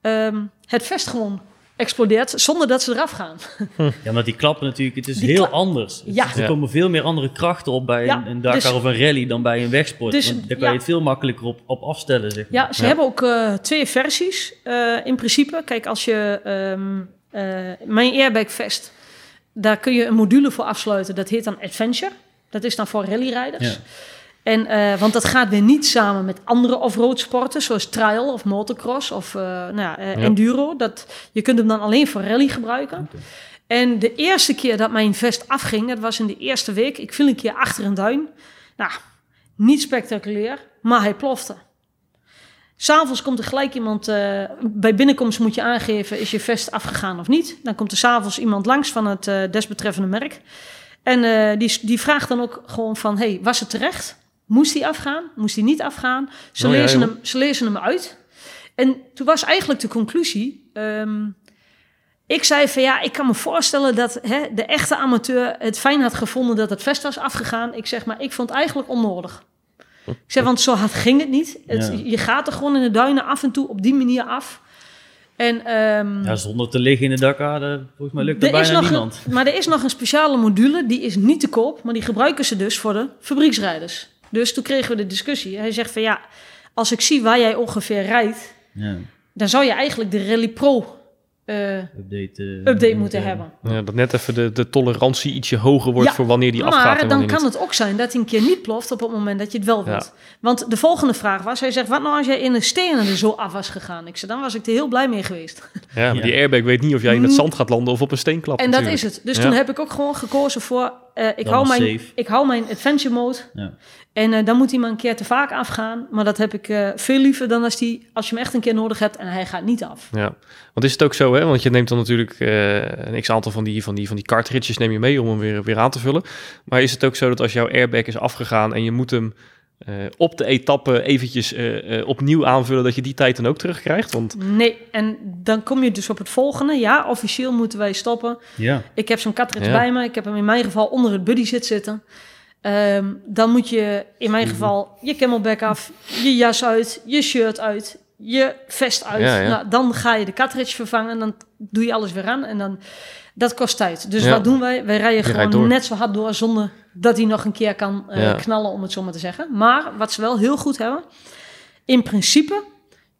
ehm, het vest gewoon explodeert zonder dat ze eraf gaan. Ja, omdat die klappen natuurlijk, het is Die heel anders. Ja. Er Ja. komen veel meer andere krachten op bij Ja, een, een Dakar dus- of een rally dan bij een wegsport. dus, Want daar kan ja. je het veel makkelijker op, op afstellen, zeg maar. Ja, ze Ja. hebben ook eh, twee versies eh, in principe. Kijk, als je ehm, eh, mijn airbag vest, Daar kun je een module voor afsluiten. Dat heet dan Adventure. Dat is dan voor rallyrijders. Ja. En, eh, want dat gaat weer niet samen met andere off-road sporten, zoals trial of motocross of eh, nou ja, eh, Ja. enduro. Dat, je kunt hem dan alleen voor rally gebruiken. En de eerste keer dat mijn vest afging, dat was in de eerste week. Ik viel een keer achter een duin. Nou, niet spectaculair, maar hij plofte. S'avonds komt er gelijk iemand, bij binnenkomst moet je aangeven, is je vest afgegaan of niet. Dan komt er s'avonds iemand langs van het desbetreffende merk. En die, die vraagt dan ook gewoon van, hey, was het terecht? Moest die afgaan? Moest die niet afgaan? Ze, Oh ja, lezen, hem, ze lezen hem uit. En toen was eigenlijk de conclusie... ehm, ik zei van ja, ik kan me voorstellen dat hè, de echte amateur het fijn had gevonden dat het vest was afgegaan. Ik zeg maar, ik vond het eigenlijk onnodig. Ik zeg, want zo hard ging het niet. Het, Ja. Je gaat er gewoon in de duinen af en toe op die manier af. En, ehm, Ja, zonder te liggen in de Dakar, dat- volgens mij lukt dat is bijna nog niemand. Een, maar er is nog een speciale module, die is niet te koop, maar die gebruiken ze dus voor de fabrieksrijders. Dus toen kregen we de discussie. Hij zegt van ja, als ik zie waar jij ongeveer rijdt, Ja, dan zou je eigenlijk de Rally Pro eh, update, eh, update moeten hebben. Ja, dat net even de, de tolerantie ietsje hoger wordt Ja, voor wanneer die maar afgaat en dan kan niet. het ook zijn dat hij een keer niet ploft op het moment dat je het wel Ja. wilt. Want de volgende vraag was, hij zegt, wat nou als jij in de stenen er zo af was gegaan? Ik zei, dan was ik er heel blij mee geweest. Ja, maar Ja. die airbag weet niet of jij in het Mm. zand gaat landen of op een steenklap en dat natuurlijk. is het. Dus Ja. toen heb ik ook gewoon gekozen voor, eh, ik, hou mijn, safe. ik hou mijn adventure mode. Ja. En eh, dan moet hij maar een keer te vaak afgaan. Maar dat heb ik eh, veel liever dan als, die, als je hem echt een keer nodig hebt en hij gaat niet af. Ja, want is het ook zo, hè? Want je neemt dan natuurlijk eh, een x-aantal van die, van, die, van die cartridges neem je mee om hem weer, weer aan te vullen. Maar is het ook zo dat als jouw airbag is afgegaan en je moet hem eh, op de etappe eventjes eh, eh, opnieuw aanvullen, dat je die tijd dan ook terugkrijgt? Want Nee, en dan kom je dus op het volgende. Ja, officieel moeten wij stoppen. ja. Ik heb zo'n cartridge Ja. bij me. Ik heb hem in mijn geval onder het buddy zit zitten. Ehm, dan moet je in mijn Mhm. geval je camelback af, je jas uit, je shirt uit, je vest uit. Ja, ja. Nou, dan ga je de cartridge vervangen. Dan doe je alles weer aan. En dan, dat kost tijd. Dus Ja. wat doen wij? Wij rijden Je gewoon net zo hard door zonder dat hij nog een keer kan eh, Ja. knallen, om het zo maar te zeggen. Maar wat ze wel heel goed hebben, in principe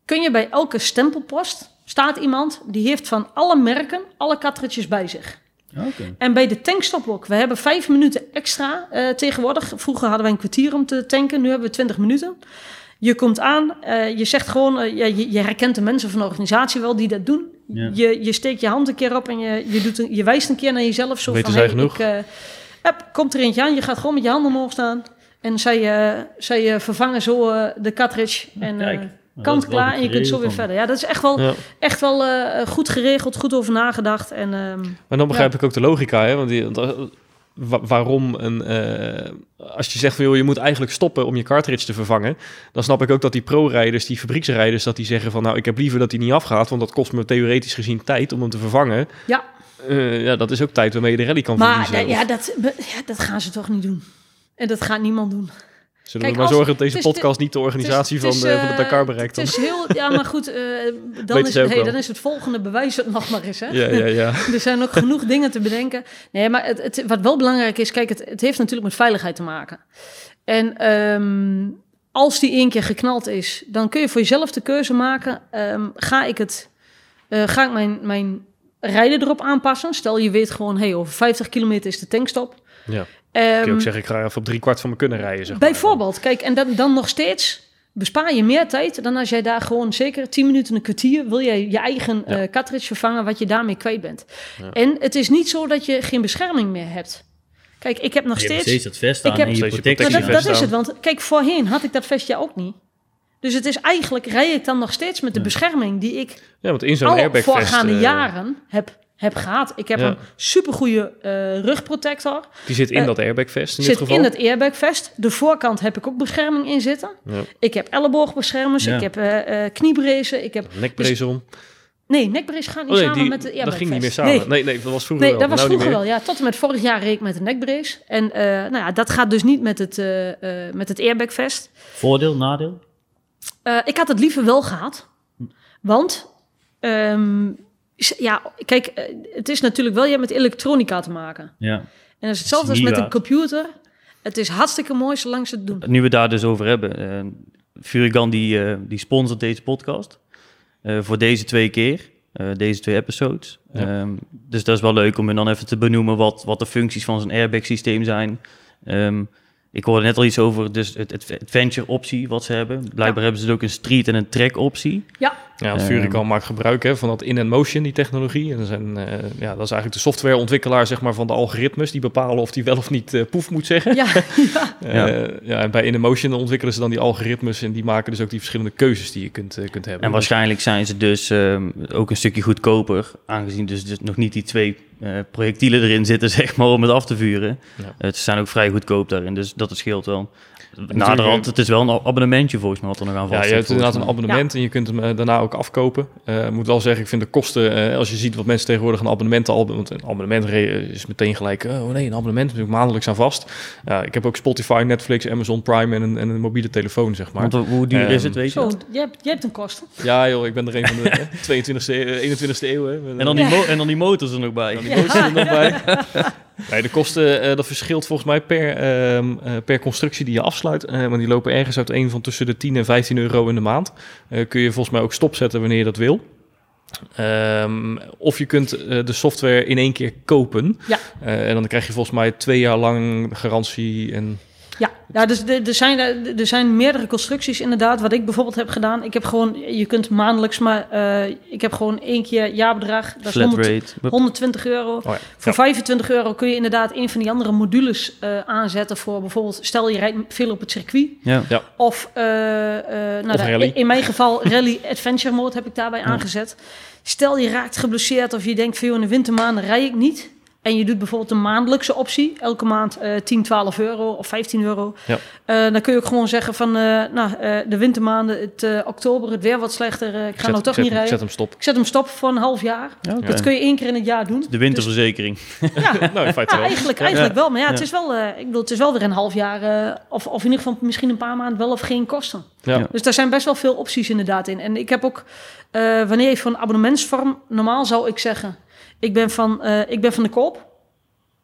kun je bij elke stempelpost staat iemand die heeft van alle merken alle cartridges bij zich. Oké. En bij de tankstop ook. We hebben vijf minuten extra eh, tegenwoordig. Vroeger hadden wij een kwartier om te tanken. Nu hebben we twintig minuten. Je komt aan, eh, je zegt gewoon, je herkent de mensen van de organisatie wel die dat doen. Ja. Je, je steekt je hand een keer op en je, je, doet een- je wijst een keer naar jezelf. Zo Weten van, hey, genoeg? Ik, eh, komt er eentje aan, je gaat gewoon met je handen omhoog staan. En zij, eh, zij eh, vervangen zo de cartridge. en kijk. kant klaar en je kunt zo weer verder. Ja, dat is echt wel, ja. echt wel goed geregeld, goed over nagedacht. En, ehm, Maar dan begrijp ik ook de logica, hè? Want die, want, wa- waarom een... eh, als je zegt van, joh, je moet eigenlijk stoppen om je cartridge te vervangen, dan snap ik ook dat die pro-rijders, die fabrieksrijders, dat die zeggen van, nou, ik heb liever dat hij niet afgaat, want dat kost me theoretisch gezien tijd om hem te vervangen. ja, Eh, ja, dat is ook tijd waarmee je de rally kan Maar verliezen. da- ja, dat, ja, dat gaan ze toch niet doen. En dat gaat niemand doen. Zullen kijk, we maar zorgen dat deze podcast niet de organisatie is- van, is, van de eh, Dakar bereikt. Het is heel, ja, maar goed, eh, dan, is, hey, dan is het volgende bewijs het nog maar eens. Hè? Ja, ja, ja. er zijn ook genoeg dingen te bedenken. Nee, maar het, het, wat wel belangrijk is, kijk, het, het heeft natuurlijk met veiligheid te maken. En ehm, als die één keer geknald is, dan kun je voor jezelf de keuze maken. ehm, ga ik, het, eh, ga ik mijn, mijn rijden erop aanpassen? Stel je weet gewoon, hey, over 50 kilometer is de tankstop. ja. Kun je Ehm, ook zeggen, ik ga even op drie kwart van me kunnen rijden, zeg maar. Bijvoorbeeld, kijk, en dan, dan nog steeds bespaar je meer tijd dan als jij daar gewoon zeker 10 minuten, een kwartier, wil jij je eigen Ja. eh, cartridge vervangen wat je daarmee kwijt bent. Ja. En het is niet zo dat je geen bescherming meer hebt. Kijk, ik heb nog Je steeds. steeds dat vest Ik aan heb- en je je protectie. Maar dat, dat is het, want kijk, voorheen had ik dat vestje ook niet. Dus het is eigenlijk, rij ik dan nog steeds met de Ja. bescherming die ik Ja, want in zo'n airbag voorgaande vest, jaren heb, heb gehad. Ik heb Ja. een supergoeie eh rugprotector. die zit in eh, dat airbag vest in dit Zit geval. in het airbagvest. De voorkant heb ik ook bescherming in zitten. Ja. Ik heb elleboogbeschermers, Ja. ik heb eh eh kniebrezen, ik heb... Nekbrace om. Nee, nekbrace gaat niet Oh nee, samen die, met de dat airbagvest. ging niet meer samen. Nee, Nee, nee, dat was vroeger nee wel. dat was nou vroeger wel. Ja, tot en met vorig jaar reed ik met een nekbrace. En eh, nou ja, dat gaat dus niet met het, eh, eh, met het airbagvest. Voordeel, nadeel? Eh, ik had het liever wel gehad. Want, ehm, ja, kijk, eh, het is natuurlijk wel, je hebt met elektronica te maken. Ja. En dat is hetzelfde als met een computer. Het is hartstikke mooi zolang ze het doen. Nu we het daar dus over hebben. eh Furigan die, eh, die sponsort deze podcast. eh, voor deze twee keer. deze twee episodes. Ehm, dus dat is wel leuk om hem dan even te benoemen wat, wat de functies van zijn airbag systeem zijn. Um, ik hoorde net al iets over dus het, het adventure optie wat ze hebben. Blijkbaar hebben ze dus ook een street en een track optie. Ja. Ja, Furicon um, maakt gebruik hè, van dat in-and-motion, die technologie. En zijn, uh, ja, dat is eigenlijk de softwareontwikkelaar zeg maar, van de algoritmes... die bepalen of die wel of niet uh, poef moet zeggen. Ja, ja. Uh, ja. en bij in-and-motion ontwikkelen ze dan die algoritmes... en die maken dus ook die verschillende keuzes die je kunt, kunt hebben. En waarschijnlijk zijn ze dus um, ook een stukje goedkoper... aangezien dus, dus nog niet die twee projectielen erin zitten, zeg maar, om het af te vuren. Ja. ze zijn ook vrij goedkoop daarin, dus dat scheelt wel. Naderhand, het is wel een abonnementje volgens mij wat er nog aan vast Ja, je hebt inderdaad een abonnement en je kunt hem daarna ook afkopen. Uh, moet wel zeggen, ik vind de kosten, uh, als je ziet wat mensen tegenwoordig een abonnement al, want een abonnement is meteen gelijk, oh nee, een abonnement natuurlijk maandelijks aan vast. Uh, ik heb ook Spotify, Netflix, Amazon Prime en een, en een mobiele telefoon, zeg maar. Want hoe duur um, is het, weet je? Zo, je hebt, je hebt een kosten. Ja joh, ik ben er een van de 22e, 21e eeuw. Hè. En, dan die ja. en dan die motors er nog bij. En dan die motors er nog bij. Nee, de kosten, uh, dat verschilt volgens mij per, uh, uh, per constructie die je afsluit. maar die lopen ergens uit een van tussen de 10 en 15 euro in de maand. kun je volgens mij ook stopzetten wanneer je dat wil. Um, of je kunt de software in één keer kopen. Ja. en dan krijg je volgens mij twee jaar lang garantie en ja, ja dus er zijn, er zijn meerdere constructies inderdaad. Wat ik bijvoorbeeld heb gedaan. Ik heb gewoon, je kunt maandelijks, maar uh, ik heb gewoon één keer jaarbedrag. Dat is 100, 120 euro. Oh ja. Voor ja. 25 euro kun je inderdaad een van die andere modules uh, aanzetten. Voor bijvoorbeeld, stel je rijdt veel op het circuit. Ja. ja. Of, uh, nou, of in mijn geval Rally Adventure Mode heb ik daarbij aangezet. Stel je raakt geblesseerd of je denkt veel in de wintermaanden rij ik niet en je doet bijvoorbeeld een maandelijkse optie, elke maand uh, 10, 12 euro of 15 euro. Ja. Uh, dan kun je ook gewoon zeggen van, uh, nou, de wintermaanden, het oktober, het weer wat slechter, ik ga zet, nou toch zet, niet rijden. Zet hem stop. Ik zet hem stop voor een half jaar. Ja, okay. Dat kun je één keer in het jaar doen. De winterverzekering. Dus, ja, nou, in feite ja, eigenlijk, eigenlijk wel. Maar ja, het is wel, ik bedoel, het is wel weer een half jaar, of, of in ieder geval misschien een paar maanden wel of geen kosten. Ja. Dus daar zijn best wel veel opties inderdaad in. En ik heb ook, wanneer je van abonnementsvorm, normaal zou ik zeggen, ik ben van, ik ben van de koop.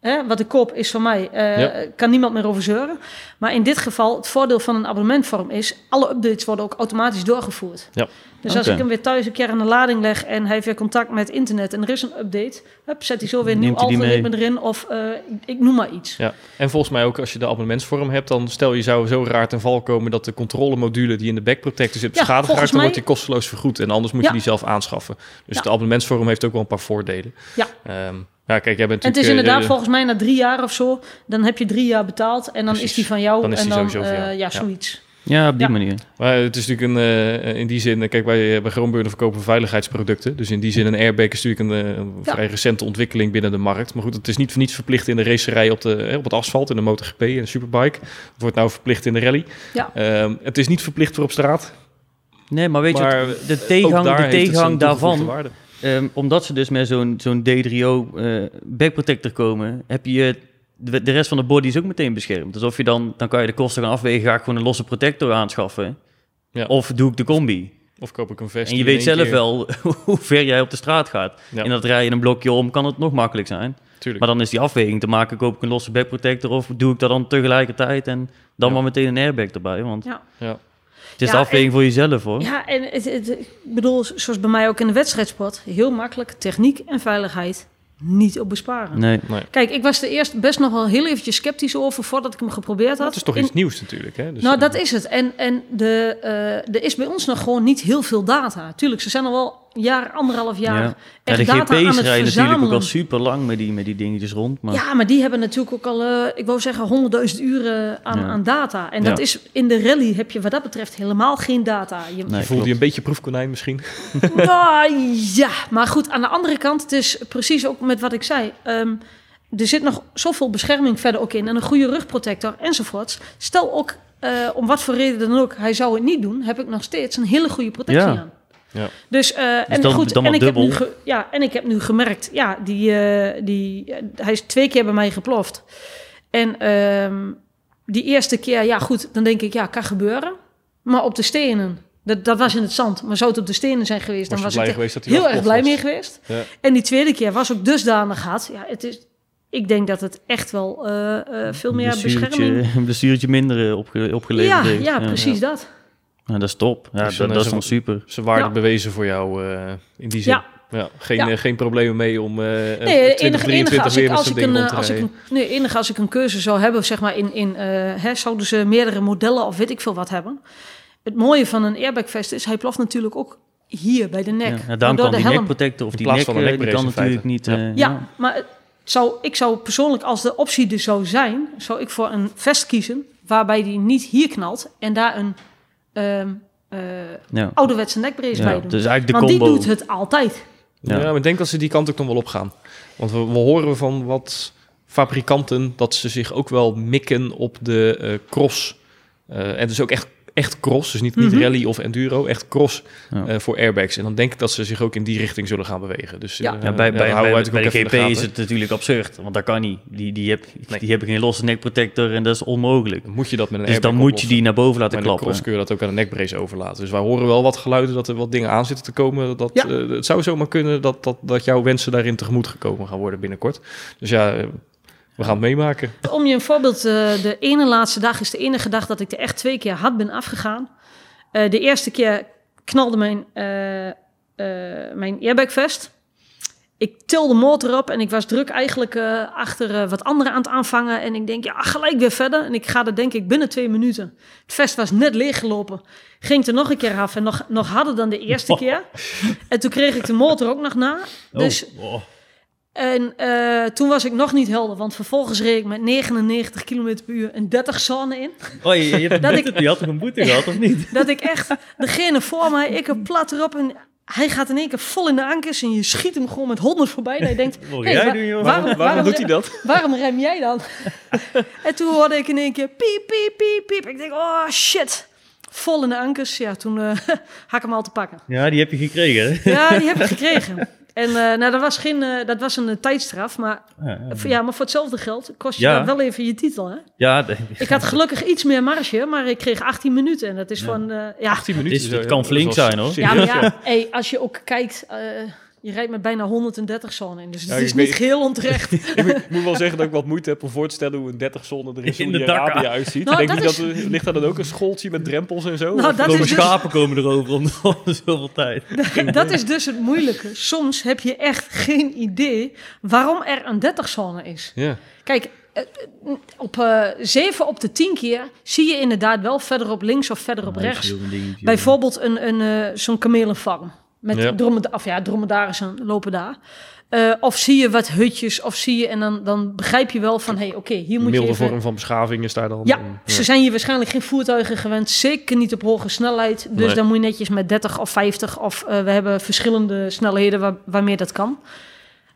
Hè, wat ik koop is van mij, uh, ja. kan niemand meer over zeuren. Maar in dit geval, het voordeel van een abonnementvorm is... alle updates worden ook automatisch doorgevoerd. Ja. Dus okay. als ik hem weer thuis een keer aan de lading leg... en hij heeft weer contact met internet en er is een update... Hup, zet hij zo weer een nieuw algoritme erin of uh, ik, noem maar iets. Ja. En volgens mij ook als je de abonnementsvorm hebt... dan stel je zou zo raar ten val komen... dat de controlemodule die in de backprotector zit beschadigd ja, raakt... dan mij... wordt die kosteloos vergoed en anders moet je die zelf aanschaffen. Dus de abonnementsvorm heeft ook wel een paar voordelen. Ja. Um, ja, kijk, jij bent en het is inderdaad uh, volgens mij na drie jaar of zo, dan heb je drie jaar betaald en dan precies. is die van jou. Dan is en die dan, sowieso uh, jou. ja, zoiets. Ja, op die ja. manier. Maar het is natuurlijk een, uh, in die zin, kijk, wij bij Groenburger verkopen veiligheidsproducten. Dus in die zin, een airbag is natuurlijk een, een ja. vrij recente ontwikkeling binnen de markt. Maar goed, het is niet voor niets verplicht in de racerij op, de, op het asfalt, in de MotoGP en de Superbike. Het wordt nou verplicht in de rally. Ja. Uh, het is niet verplicht voor op straat. Nee, maar weet maar je, wat, de tegenhang, de tegenhang daarvan... Um, omdat ze dus met zo'n zo'n D3O uh, backprotector komen, heb je de, de, rest van de body is ook meteen beschermd. Dus of je dan, dan kan je de kosten gaan afwegen, ga ik gewoon een losse protector aanschaffen. Ja. Of doe ik de combi. Of koop ik een vest. En je weet zelf keer... wel hoe ver jij op de straat gaat. Ja. En dat rij je een blokje om, kan het nog makkelijk zijn. Tuurlijk. Maar dan is die afweging te maken, koop ik een losse backprotector of doe ik dat dan tegelijkertijd en dan ja. maar meteen een airbag erbij. Want ja. Het is ja, de afweging en, voor jezelf hoor. Ja, en het, het, ik bedoel, zoals bij mij ook in de wedstrijdsport, heel makkelijk techniek en veiligheid niet op besparen. Nee. nee. Kijk, ik was er eerst best nog wel heel eventjes sceptisch over voordat ik hem geprobeerd had. Het is toch in... iets nieuws natuurlijk, hè? Dus nou, dat is het. En, en de, uh, er is bij ons nog gewoon niet heel veel data. Tuurlijk, ze zijn al wel jaar, anderhalf jaar ja. echt ja, de data GP's aan het rijden verzamelen. natuurlijk ook al super lang met die, met die dingetjes rond. Maar... Ja, maar die hebben natuurlijk ook al, uh, ik wou zeggen, honderdduizend uren aan, ja. aan data. En dat is in de rally heb je wat dat betreft helemaal geen data. Je, nee, je voelt je een beetje proefkonijn misschien? nou, ja, maar goed, aan de andere kant, het is precies ook met wat ik zei. Um, er zit nog zoveel bescherming verder ook in en een goede rugprotector enzovoorts. Stel ook, uh, om wat voor reden dan ook, hij zou het niet doen, heb ik nog steeds een hele goede protectie ja. aan. Ja. Dus, uh, en dan, goed, dan en ik, heb nu ge, ja, en ik heb nu gemerkt, ja, die, uh, die, hij is twee keer bij mij geploft. En um, die eerste keer, ja goed, dan denk ik, ja, kan gebeuren. Maar op de stenen, dat, dat was in het zand. Maar zou het op de stenen zijn geweest, was dan was ik geweest heel erg blij mee geweest. Ja. En die tweede keer was ook dusdanig hard. Ja, het is, ik denk dat het echt wel uh, uh, veel meer bescherming... Een blessuretje minder opge opgeleverd ja, heeft. Ja, precies ja. dat. Ja, dat is top. Ja, Dus dat, dan dat is dan super. Ze waarde Ja. bewezen voor jou eh, in die zin. Ja, Ja, geen, ja. geen problemen mee om uh, nee, 2023 weer met zo'n ding een, als ik een, Nee, enige als ik een keuze zou hebben, zeg maar, in, in uh, hè, zouden ze meerdere modellen of weet ik veel wat hebben. Het mooie van een airbagvest is, hij ploft natuurlijk ook hier bij de nek. Ja, daarom kan de die nekprotector of die nek, van die kan natuurlijk niet... Ja, ja maar zou, ik zou persoonlijk, als de optie er zou zijn, zou ik voor een vest kiezen waarbij die niet hier knalt en daar een um, uh, ja. ouderwetse nekbrace bij doen. Dus eigenlijk de Want combo... die doet het altijd. Ja. maar ik denk dat ze die kant ook nog wel op gaan. Want we, we horen van wat fabrikanten dat ze zich ook wel mikken op de uh, cross. Uh, en dus ook echt echt cross, dus niet, niet mhm. rally of enduro, echt cross uh, voor airbags. En dan denk ik dat ze zich ook in die richting zullen gaan bewegen. Dus ja. Uh, ja bij, bij, bij, bij, de GP is het natuurlijk absurd, want daar kan niet. Die, die, heb, nee. die hebben geen losse nekprotector en dat is onmogelijk. Moet je dat met een Dus dan moet je die naar boven laten klappen. cross kun je dat ook aan een nekbrace overlaten. Dus wij horen wel wat geluiden dat er wat dingen aan zitten te komen. Dat, ja. uh, het zou zomaar kunnen dat, dat, dat jouw wensen daarin tegemoet gekomen gaan worden binnenkort. Dus ja, we gaan het meemaken. Om je een voorbeeld, uh, de ene laatste dag is de enige dag dat ik er echt twee keer hard ben afgegaan. Uh, de eerste keer knalde mijn, uh, mijn airbagvest. Ik tilde de motor op en ik was druk eigenlijk achter wat anderen aan het aanvangen. En ik denk, ja, gelijk weer verder. En ik ga er denk ik binnen twee minuten. Het vest was net leeggelopen. Ging er nog een keer af en nog, nog harder dan de eerste keer. En toen kreeg ik de motor ook nog na. Oh, dus... Oh. En uh, toen was ik nog niet helder, want vervolgens reed ik met 99 km per uur een 30 zone in. Oh, je, je, dat ik, je had toch een boete gehad, of niet? Dat ik echt, degene voor mij, ik heb plat erop en hij gaat in één keer vol in de ankers en je schiet hem gewoon met 100 voorbij. En hij denkt, hey, jij doen? Waarom, waarom, doet hij dat? Waarom rem jij dan? en toen hoorde ik in één keer piep, piep, piep, piep. Ik denk, oh shit vol in de ankers. Ja, toen uh, had ik hem al te pakken. Ja, die heb je gekregen. Hè? Ja, die heb ik gekregen. En uh, nou, dat was, geen, uh, dat was een uh, tijdstraf, maar, ja, ja, ja, maar voor hetzelfde geld kost je wel even je titel. Hè? Ja, ik had gelukkig iets meer marge, maar ik kreeg 18 minuten. En dat is van. ja. 18 minuten. Het, kan flink zijn hoor. Ja, maar ja, hey, als je ook kijkt je rijdt met bijna 130 zone in. Dus het is niet heel onterecht. ik, moet, wel zeggen dat ik wat moeite heb om voor te stellen hoe een 30 zone er is in de Arabië uitziet. Nou, denk dat, is... ligt daar dan ook een schooltje met drempels en zo? Nou, dat is dus... schapen komen erover om zoveel tijd. dat is dus het moeilijke. Soms heb je echt geen idee waarom er een 30 zone is. Ja. Kijk, eh, op uh, 7 op de 10 keer zie je inderdaad wel verder op links of verder op rechts. Bijvoorbeeld een, een, uh, zo'n kamelenfarm. Met ja. dromeda of ja, dromedarissen lopen daar. Uh, of zie je wat hutjes, of zie je... En dan, dan begrijp je wel van, hé, hey, oké, okay, hier moet je even... vorm van beschaving is daar dan... Ja, ja, ze zijn hier waarschijnlijk geen voertuigen gewend. Zeker niet op hoge snelheid. Dus dan moet je netjes met 30 of 50... Of uh, we hebben verschillende snelheden waar, waarmee dat kan.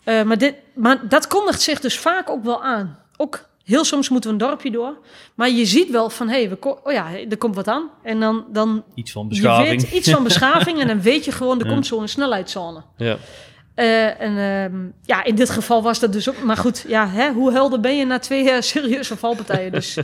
Uh, maar, dit, maar dat kondigt zich dus vaak ook wel aan. Ook Heel soms moeten we een dorpje door. Maar je ziet wel van, hé, hey, oh ja, er komt wat aan. En dan... dan iets van beschaving. Weet, iets van beschaving. en dan weet je gewoon, er komt zo'n snelheidszone. Ja. Uh, en uh, ja, in dit geval was dat dus ook... Maar goed, ja, hè, hoe helder ben je na twee uh, serieuze valpartijen? Dus...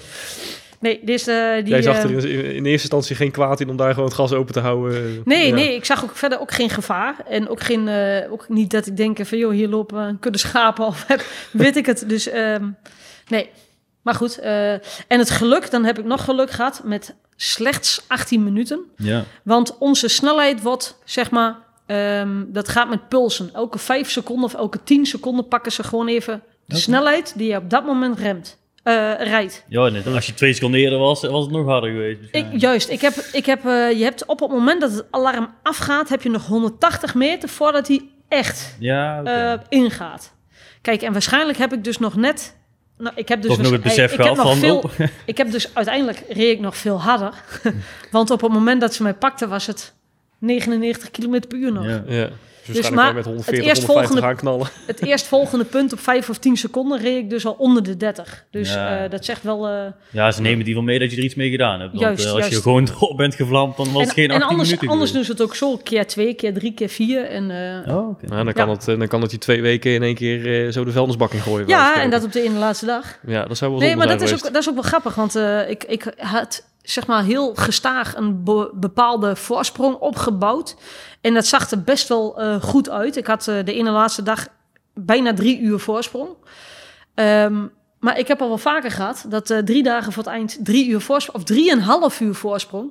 Nee, dus, uh, die, Jij zag er in, in, eerste instantie geen kwaad in om daar gewoon het gas open te houden. Nee, ja. nee, ik zag ook verder ook geen gevaar. En ook, geen, uh, ook niet dat ik denk van, joh, hier lopen een kudde schapen of weet ik het. Dus um, nee, maar goed. Uh, en het geluk, dan heb ik nog geluk gehad met slechts 18 minuten. Ja. Want onze snelheid wordt, zeg maar, um, dat gaat met pulsen. Elke 5 seconden of elke 10 seconden pakken ze gewoon even de okay. snelheid die je op dat moment remt. Uh, rijdt. Ja, net als je twee seconden eerder was, was het nog harder geweest. Ik, juist, ik heb, ik heb, uh, je hebt op het moment dat het alarm afgaat, heb je nog 180 meter voordat hij echt ja, okay. uh, ingaat. Kijk, en waarschijnlijk heb ik dus nog net nou, ik heb dus nog het besef gehad van... Veel, ik heb dus uiteindelijk reed ik nog veel harder. Want op het moment dat ze mij pakten was het 99 km per uur nog. Ja. ja. Dus, dus maar met 140, het eerstvolgende, gaan knallen. Het eerstvolgende punt op 5 of 10 seconden reed ik dus al onder de 30. Dus ja. uh, dat zegt wel... Uh, ja, ze nemen die wel mee dat je er iets mee gedaan hebt. Want juist, uh, als juist. je gewoon op bent gevlamd, dan was en, het geen 18 en anders, minuten. anders doen ze het ook zo, keer 2, keer 3, keer 4. En, oh, okay. nou, dan, kan het, dan kan het die twee weken in één keer zo de vuilnisbak in gooien. Ja, en dat op de ene laatste dag. Ja, dat zou wel Nee, maar dat is, ook, dat is ook wel grappig, want ik, ik had zeg maar heel gestaag een be bepaalde voorsprong opgebouwd. En dat zag er best wel uh, goed uit. Ik had uh, de ene laatste dag bijna drie uur voorsprong. Um, maar ik heb al wel vaker gehad dat uh, drie dagen voor het eind drie uur voorsprong, of drieënhalf uur voorsprong.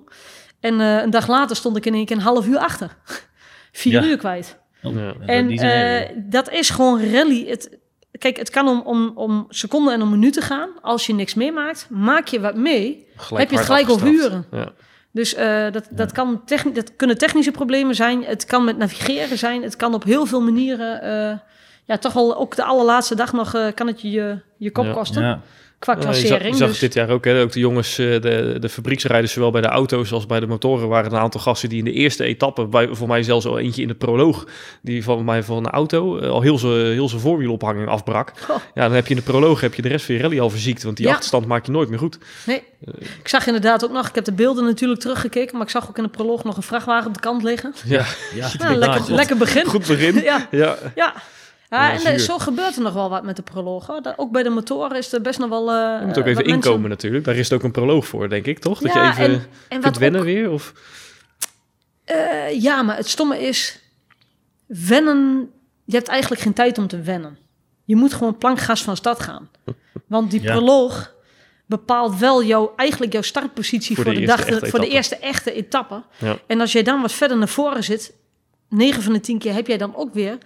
En een dag later stond ik in één keer een half uur achter. Vier ja. uur kwijt. Ja. En uh, dat is gewoon rally. Het, kijk, het kan om, om, om seconden en om minuten gaan. Als je niks meemaakt, maak je wat mee, heb je het gelijk over uren. Ja. Dus uh, dat, dat, kan dat kunnen technische problemen zijn. Het kan met navigeren zijn. Het kan op heel veel manieren. Uh, ja, toch wel ook de allerlaatste dag nog uh, kan het je je, je kop kosten. Ja qua klassering. je zag, dus... dit jaar ook, hè, ook de jongens, eh, de, de fabrieksrijders, zowel bij de auto's als bij de motoren, waren een aantal gasten die in de eerste etappe, bij, voor mij zelfs al eentje in de proloog, die van mij van een auto eh, al heel zijn heel voorwielophanging afbrak. Ja, dan heb je in de proloog heb je de rest van je rally al verziekt, want die achterstand maak je nooit meer goed. Nee, ik zag inderdaad ook nog, ik heb de beelden natuurlijk teruggekeken, maar ik zag ook in de proloog nog een vrachtwagen op de kant liggen. Ja, ja. Nou, lekker, lekker begin. Goed begin. ja. ja. Ja. Ja, en zo gebeurt er nog wel wat met de proloog. Hoor. ook bij de motoren is er best nog wel. Uh, je moet ook even inkomen natuurlijk. Daar is het ook een proloog voor, denk ik, toch? Dat je even en, en kunt wennen weer? Of? Uh, ja, maar het stomme is. Wennen. Je hebt eigenlijk geen tijd om te wennen. Je moet gewoon plankgas van stad gaan. Want die proloog bepaalt wel jouw, eigenlijk jouw startpositie voor, de, dag, voor de eerste echte etappe. Ja. En als jij dan wat verder naar voren zit, 9 van de 10 keer heb jij dan ook weer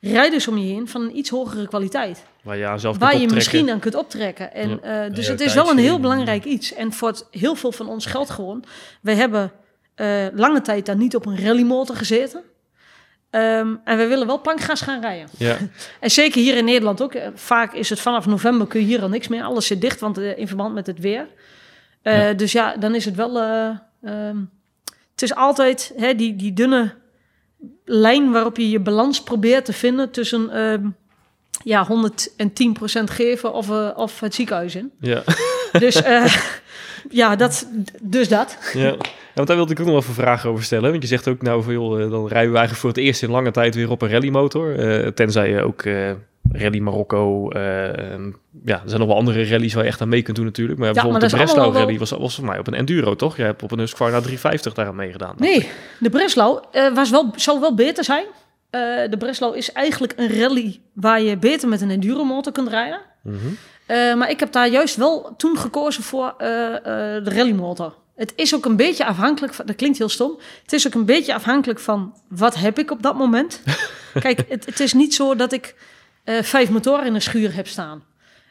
rijders om je heen van een iets hogere kwaliteit. Waar je, zelf waar je misschien aan kunt optrekken. En, uh, dus het is wel een heel belangrijk iets. En voor het, heel veel van ons geldt gewoon. Wij hebben uh, lange tijd daar niet op een rallymotor gezeten. Um, en we willen wel plankgas gaan rijden. Ja. en zeker hier in Nederland ook. Eh, vaak is het vanaf november kun je hier al niks meer. Alles zit dicht, want uh, in verband met het weer. Dus ja, dan is het wel... Um, het is altijd hè, die, die dunne lijn waarop je je balans probeert te vinden tussen uh, ja, 110% geven of, uh, of het ziekenhuis in. Ja. Dus uh, ja, dat, dus dat. Ja. ja, want daar wilde ik ook nog wel even vragen over stellen. Want je zegt ook, nou, veel, dan rijden we eigenlijk voor het eerst in lange tijd weer op een rallymotor. tenzij je ook Rally Marokko. Uh, ja, er zijn nog wel andere rallies waar je echt aan mee kunt doen natuurlijk. Maar ja, bijvoorbeeld de Breslau rally was, was voor mij op een enduro, toch? Jij hebt op een Husqvarna 350 daaraan meegedaan. Nee, de Breslau uh, was wel, zou wel beter zijn. Uh, de Breslau is eigenlijk een rally waar je beter met een enduro motor kunt rijden. Mm -hmm. maar ik heb daar juist wel toen gekozen voor de rally motor. Het is ook een beetje afhankelijk van, dat klinkt heel stom. Het is ook een beetje afhankelijk van wat heb ik op dat moment. Kijk, het, het is niet zo dat ik uh, vijf motoren in een schuur heb staan.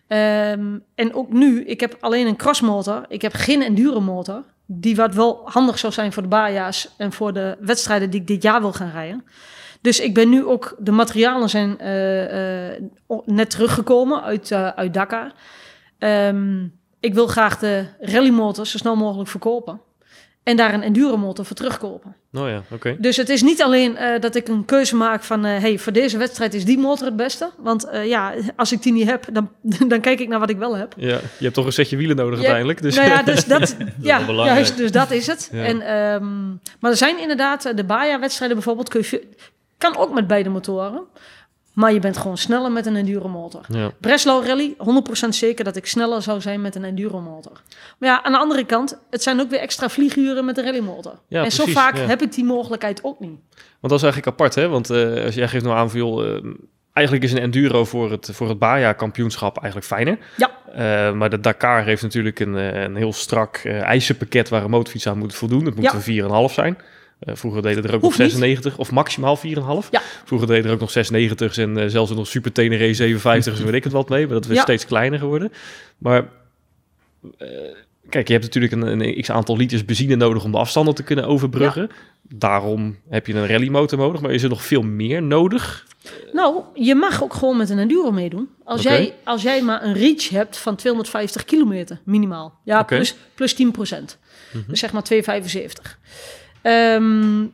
Um, en ook nu, ik heb alleen een crossmotor. Ik heb geen enduro motor. Die wat wel handig zou zijn voor de baja's en voor de wedstrijden die ik dit jaar wil gaan rijden. Dus ik ben nu ook, de materialen zijn uh, uh, net teruggekomen uit, uit Dakar. Um, ik wil graag de rallymotor zo snel mogelijk verkopen en daar een enduromotor voor terugkopen. Oh ja, oké. Dus het is niet alleen uh, dat ik een keuze maak van... Uh, hey, voor deze wedstrijd is die motor het beste. Want uh, ja, als ik die niet heb, dan, dan kijk ik naar wat ik wel heb. Ja, je hebt toch een setje wielen nodig uiteindelijk. Dus. Nou ja, dus dat, ja, juist, dus dat is het. Ja. En, um, maar er zijn inderdaad, de Baja-wedstrijden bijvoorbeeld... Kun je, kan ook met beide motoren. Maar je bent gewoon sneller met een enduromotor. Ja. Breslau Rally, 100% zeker dat ik sneller zou zijn met een enduromotor. Maar ja, aan de andere kant, het zijn ook weer extra vlieguren met een rallymotor. Ja, en zo vaak heb ik die mogelijkheid ook niet. Want dat is eigenlijk apart, hè? Want uh, als jij geeft nou aan voor, uh, eigenlijk is een enduro voor het, voor het Baja-kampioenschap eigenlijk fijner. Ja. Uh, maar de Dakar heeft natuurlijk een, een heel strak eisenpakket waar een motorfiets aan moet voldoen. Het moet ja. een 4,5 zijn. Uh, vroeger deden er ook nog 96 of maximaal 4,5. Ja. Vroeger deden er ook nog 96 en uh, zelfs nog Super Tenere 57 zo weet ik het wat mee. Maar dat is ja. steeds kleiner geworden. Maar uh, kijk, je hebt natuurlijk een, een x-aantal liters benzine nodig om de afstanden te kunnen overbruggen. Ja. Daarom heb je een rallymotor nodig. Maar is er nog veel meer nodig? Nou, je mag ook gewoon met een enduro meedoen. Als, okay. jij, als jij maar een reach hebt van 250 kilometer minimaal. Ja, okay. plus, plus 10 procent. Mm -hmm. Dus zeg maar 275. Um,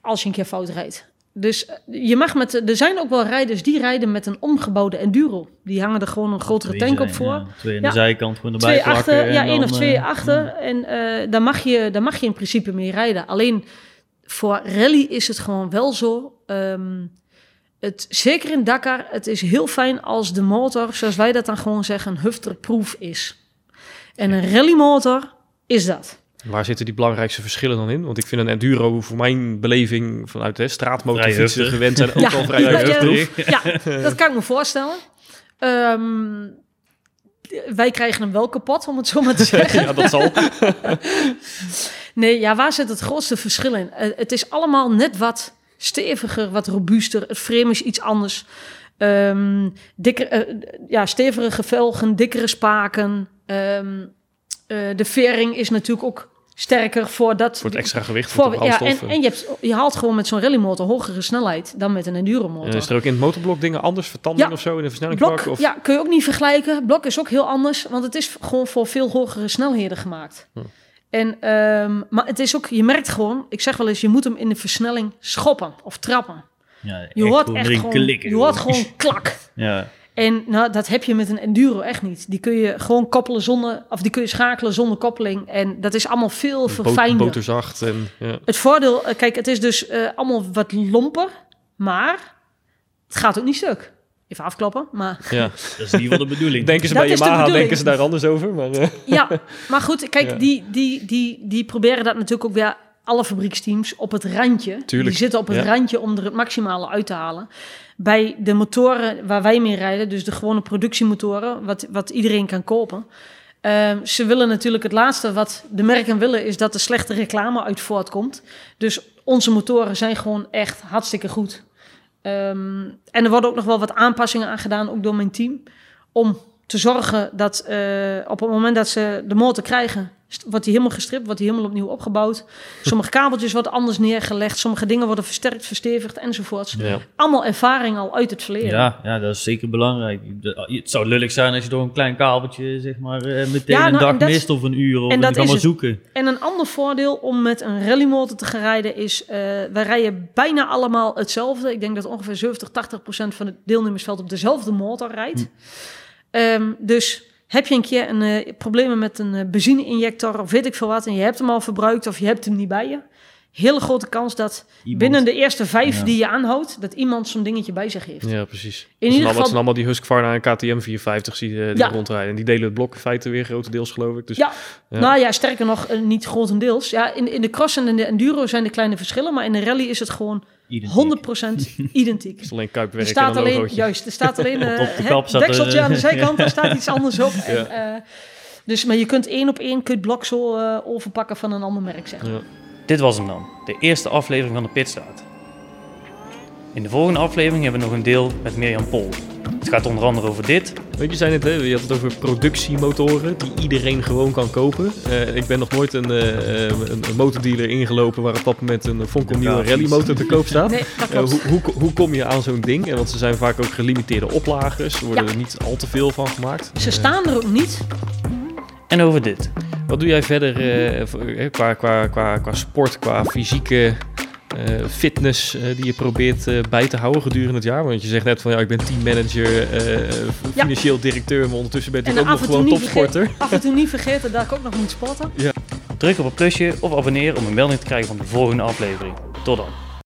als je een keer fout rijdt. Dus eh, je mag met. Er zijn ook wel rijders die rijden met een omgebouwde enduro. Die hangen er gewoon een grotere tank op voor. Ja, twee aan de zijkant gewoon erbij twee achter, Ja, één of twee uh, achter. En uh, daar, mag je, daar mag je in principe mee rijden. Alleen voor rally is het gewoon wel zo. Um, het, zeker in Dakar, het is heel fijn als de motor, zoals wij dat dan gewoon zeggen, hufterproof is. En een rallymotor is dat. Waar zitten die belangrijkste verschillen dan in? Want ik vind een enduro voor mijn beleving vanuit de straatmotorfietsen gewend zijn ook ja. al vrij ja, ja, ja, dat kan ik me voorstellen. Um, wij krijgen hem wel kapot, om het zo maar te zeggen. ja, dat zal. nee, ja, waar zit het grootste verschil in? Uh, het is allemaal net wat steviger, wat robuuster. Het frame is iets anders. Um, dikker, ja, stevige velgen, dikkere spaken. Um, de vering is natuurlijk ook sterker voor dat... Voor het extra gewicht voor, de ja, en, en je, hebt, je haalt gewoon met zo'n rallymotor hogere snelheid dan met een enduromotor. En is er ook in het motorblok dingen anders, vertanding of zo in de versnellingsbak? Of? Ja, kun je ook niet vergelijken. Blok is ook heel anders, want het is gewoon voor veel hogere snelheden gemaakt. Hm. En, um, maar het is ook, je merkt gewoon, ik zeg wel eens, je moet hem in de versnelling schoppen of trappen. Ja, je hoort echt gewoon, je hoort gewoon klak. Ja. En nou, dat heb je met een enduro echt niet. Die kun je gewoon koppelen zonder, of die kun je schakelen zonder koppeling. En dat is allemaal veel verfijnder. Boterzacht en ja. Het voordeel, eh, kijk, het is dus uh, allemaal wat lomper, maar het gaat ook niet stuk. Even afkloppen, maar... Ja, dat is niet wel de bedoeling. denken ze bij Yamaha, de denken ze daar anders over. Maar, uh. Ja, maar goed, kijk, die, die, die, die proberen dat natuurlijk ook weer alle fabrieksteams op het randje. Tuurlijk. Die zitten op het randje om er het maximale uit te halen. Bij de motoren waar wij mee rijden, dus de gewone productiemotoren, wat, wat iedereen kan kopen. Uh, ze willen natuurlijk het laatste wat de merken willen, is dat er slechte reclame uit voortkomt. Dus onze motoren zijn gewoon echt hartstikke goed. Um, en er worden ook nog wel wat aanpassingen aan gedaan, ook door mijn team. Om te zorgen dat uh, op het moment dat ze de motor krijgen, wordt die helemaal gestript, wordt die helemaal opnieuw opgebouwd. Sommige kabeltjes worden anders neergelegd, sommige dingen worden versterkt, verstevigd enzovoorts. Allemaal ervaring al uit het verleden. Ja, ja, dat is zeker belangrijk. Het zou lullig zijn als je door een klein kabeltje zeg maar eh, meteen een nou, dag mist of een uur of en dat maar zoeken. En een ander voordeel om met een rallymotor te gaan rijden is, uh, wij rijden bijna allemaal hetzelfde. Ik denk dat ongeveer 70, 80 procent van het deelnemersveld op dezelfde motor rijdt. Hm. Ehm, dus heb je een keer een, uh, problemen met een uh, benzineinjector of weet ik veel wat... en je hebt hem al verbruikt of je hebt hem niet bij je... hele grote kans dat binnen de eerste vijf die je aanhoudt... dat iemand zo'n dingetje bij zich heeft. Ja, precies. In ieder geval... allemaal die Husqvarna en KTM 450 die, uh, die rondrijden. En die delen het blok in feite weer grotendeels, geloof ik. Dus, ja. nou ja, sterker nog, niet grotendeels. Ja, in, in de cross en in de enduro zijn er kleine verschillen... maar in de rally is het gewoon Identiek. 100% identiek. is alleen kuipwerk er staat alleen, Juist, er staat alleen uh, het dekseltje aan de zijkant, daar staat iets anders op. En, uh, dus, maar je kunt één op één kunt blok zo uh, overpakken van een ander merk, zeg ja. Dit was hem dan, de eerste aflevering van de Pitstraat. In de volgende aflevering hebben we nog een deel met Mirjam Pol. Het gaat onder andere over dit. Weet je, zijn het, hè? je had het over productiemotoren die iedereen gewoon kan kopen. Uh, ik ben nog nooit een, uh, een, een, motordealer ingelopen waar op dat moment een Fonkel nieuwe rallymotor te koop staat. Nee, uh, hoe, hoe, hoe, kom je aan zo'n ding? Want ze zijn vaak ook gelimiteerde oplagers. Er worden er niet al te veel van gemaakt. Ze staan er ook niet. En over dit. Wat doe jij verder qua, qua, qua, qua sport, qua fysieke uh, fitness uh, die je probeert uh, bij te houden gedurende het jaar? Want je zegt net van ja, ik ben teammanager, financieel ja. directeur, maar ondertussen ben je ook nog gewoon topsporter. af en toe niet vergeten dat ik ook nog moet sporten. Ja. Druk op het plusje of abonneer om een melding te krijgen van de volgende aflevering. Tot dan.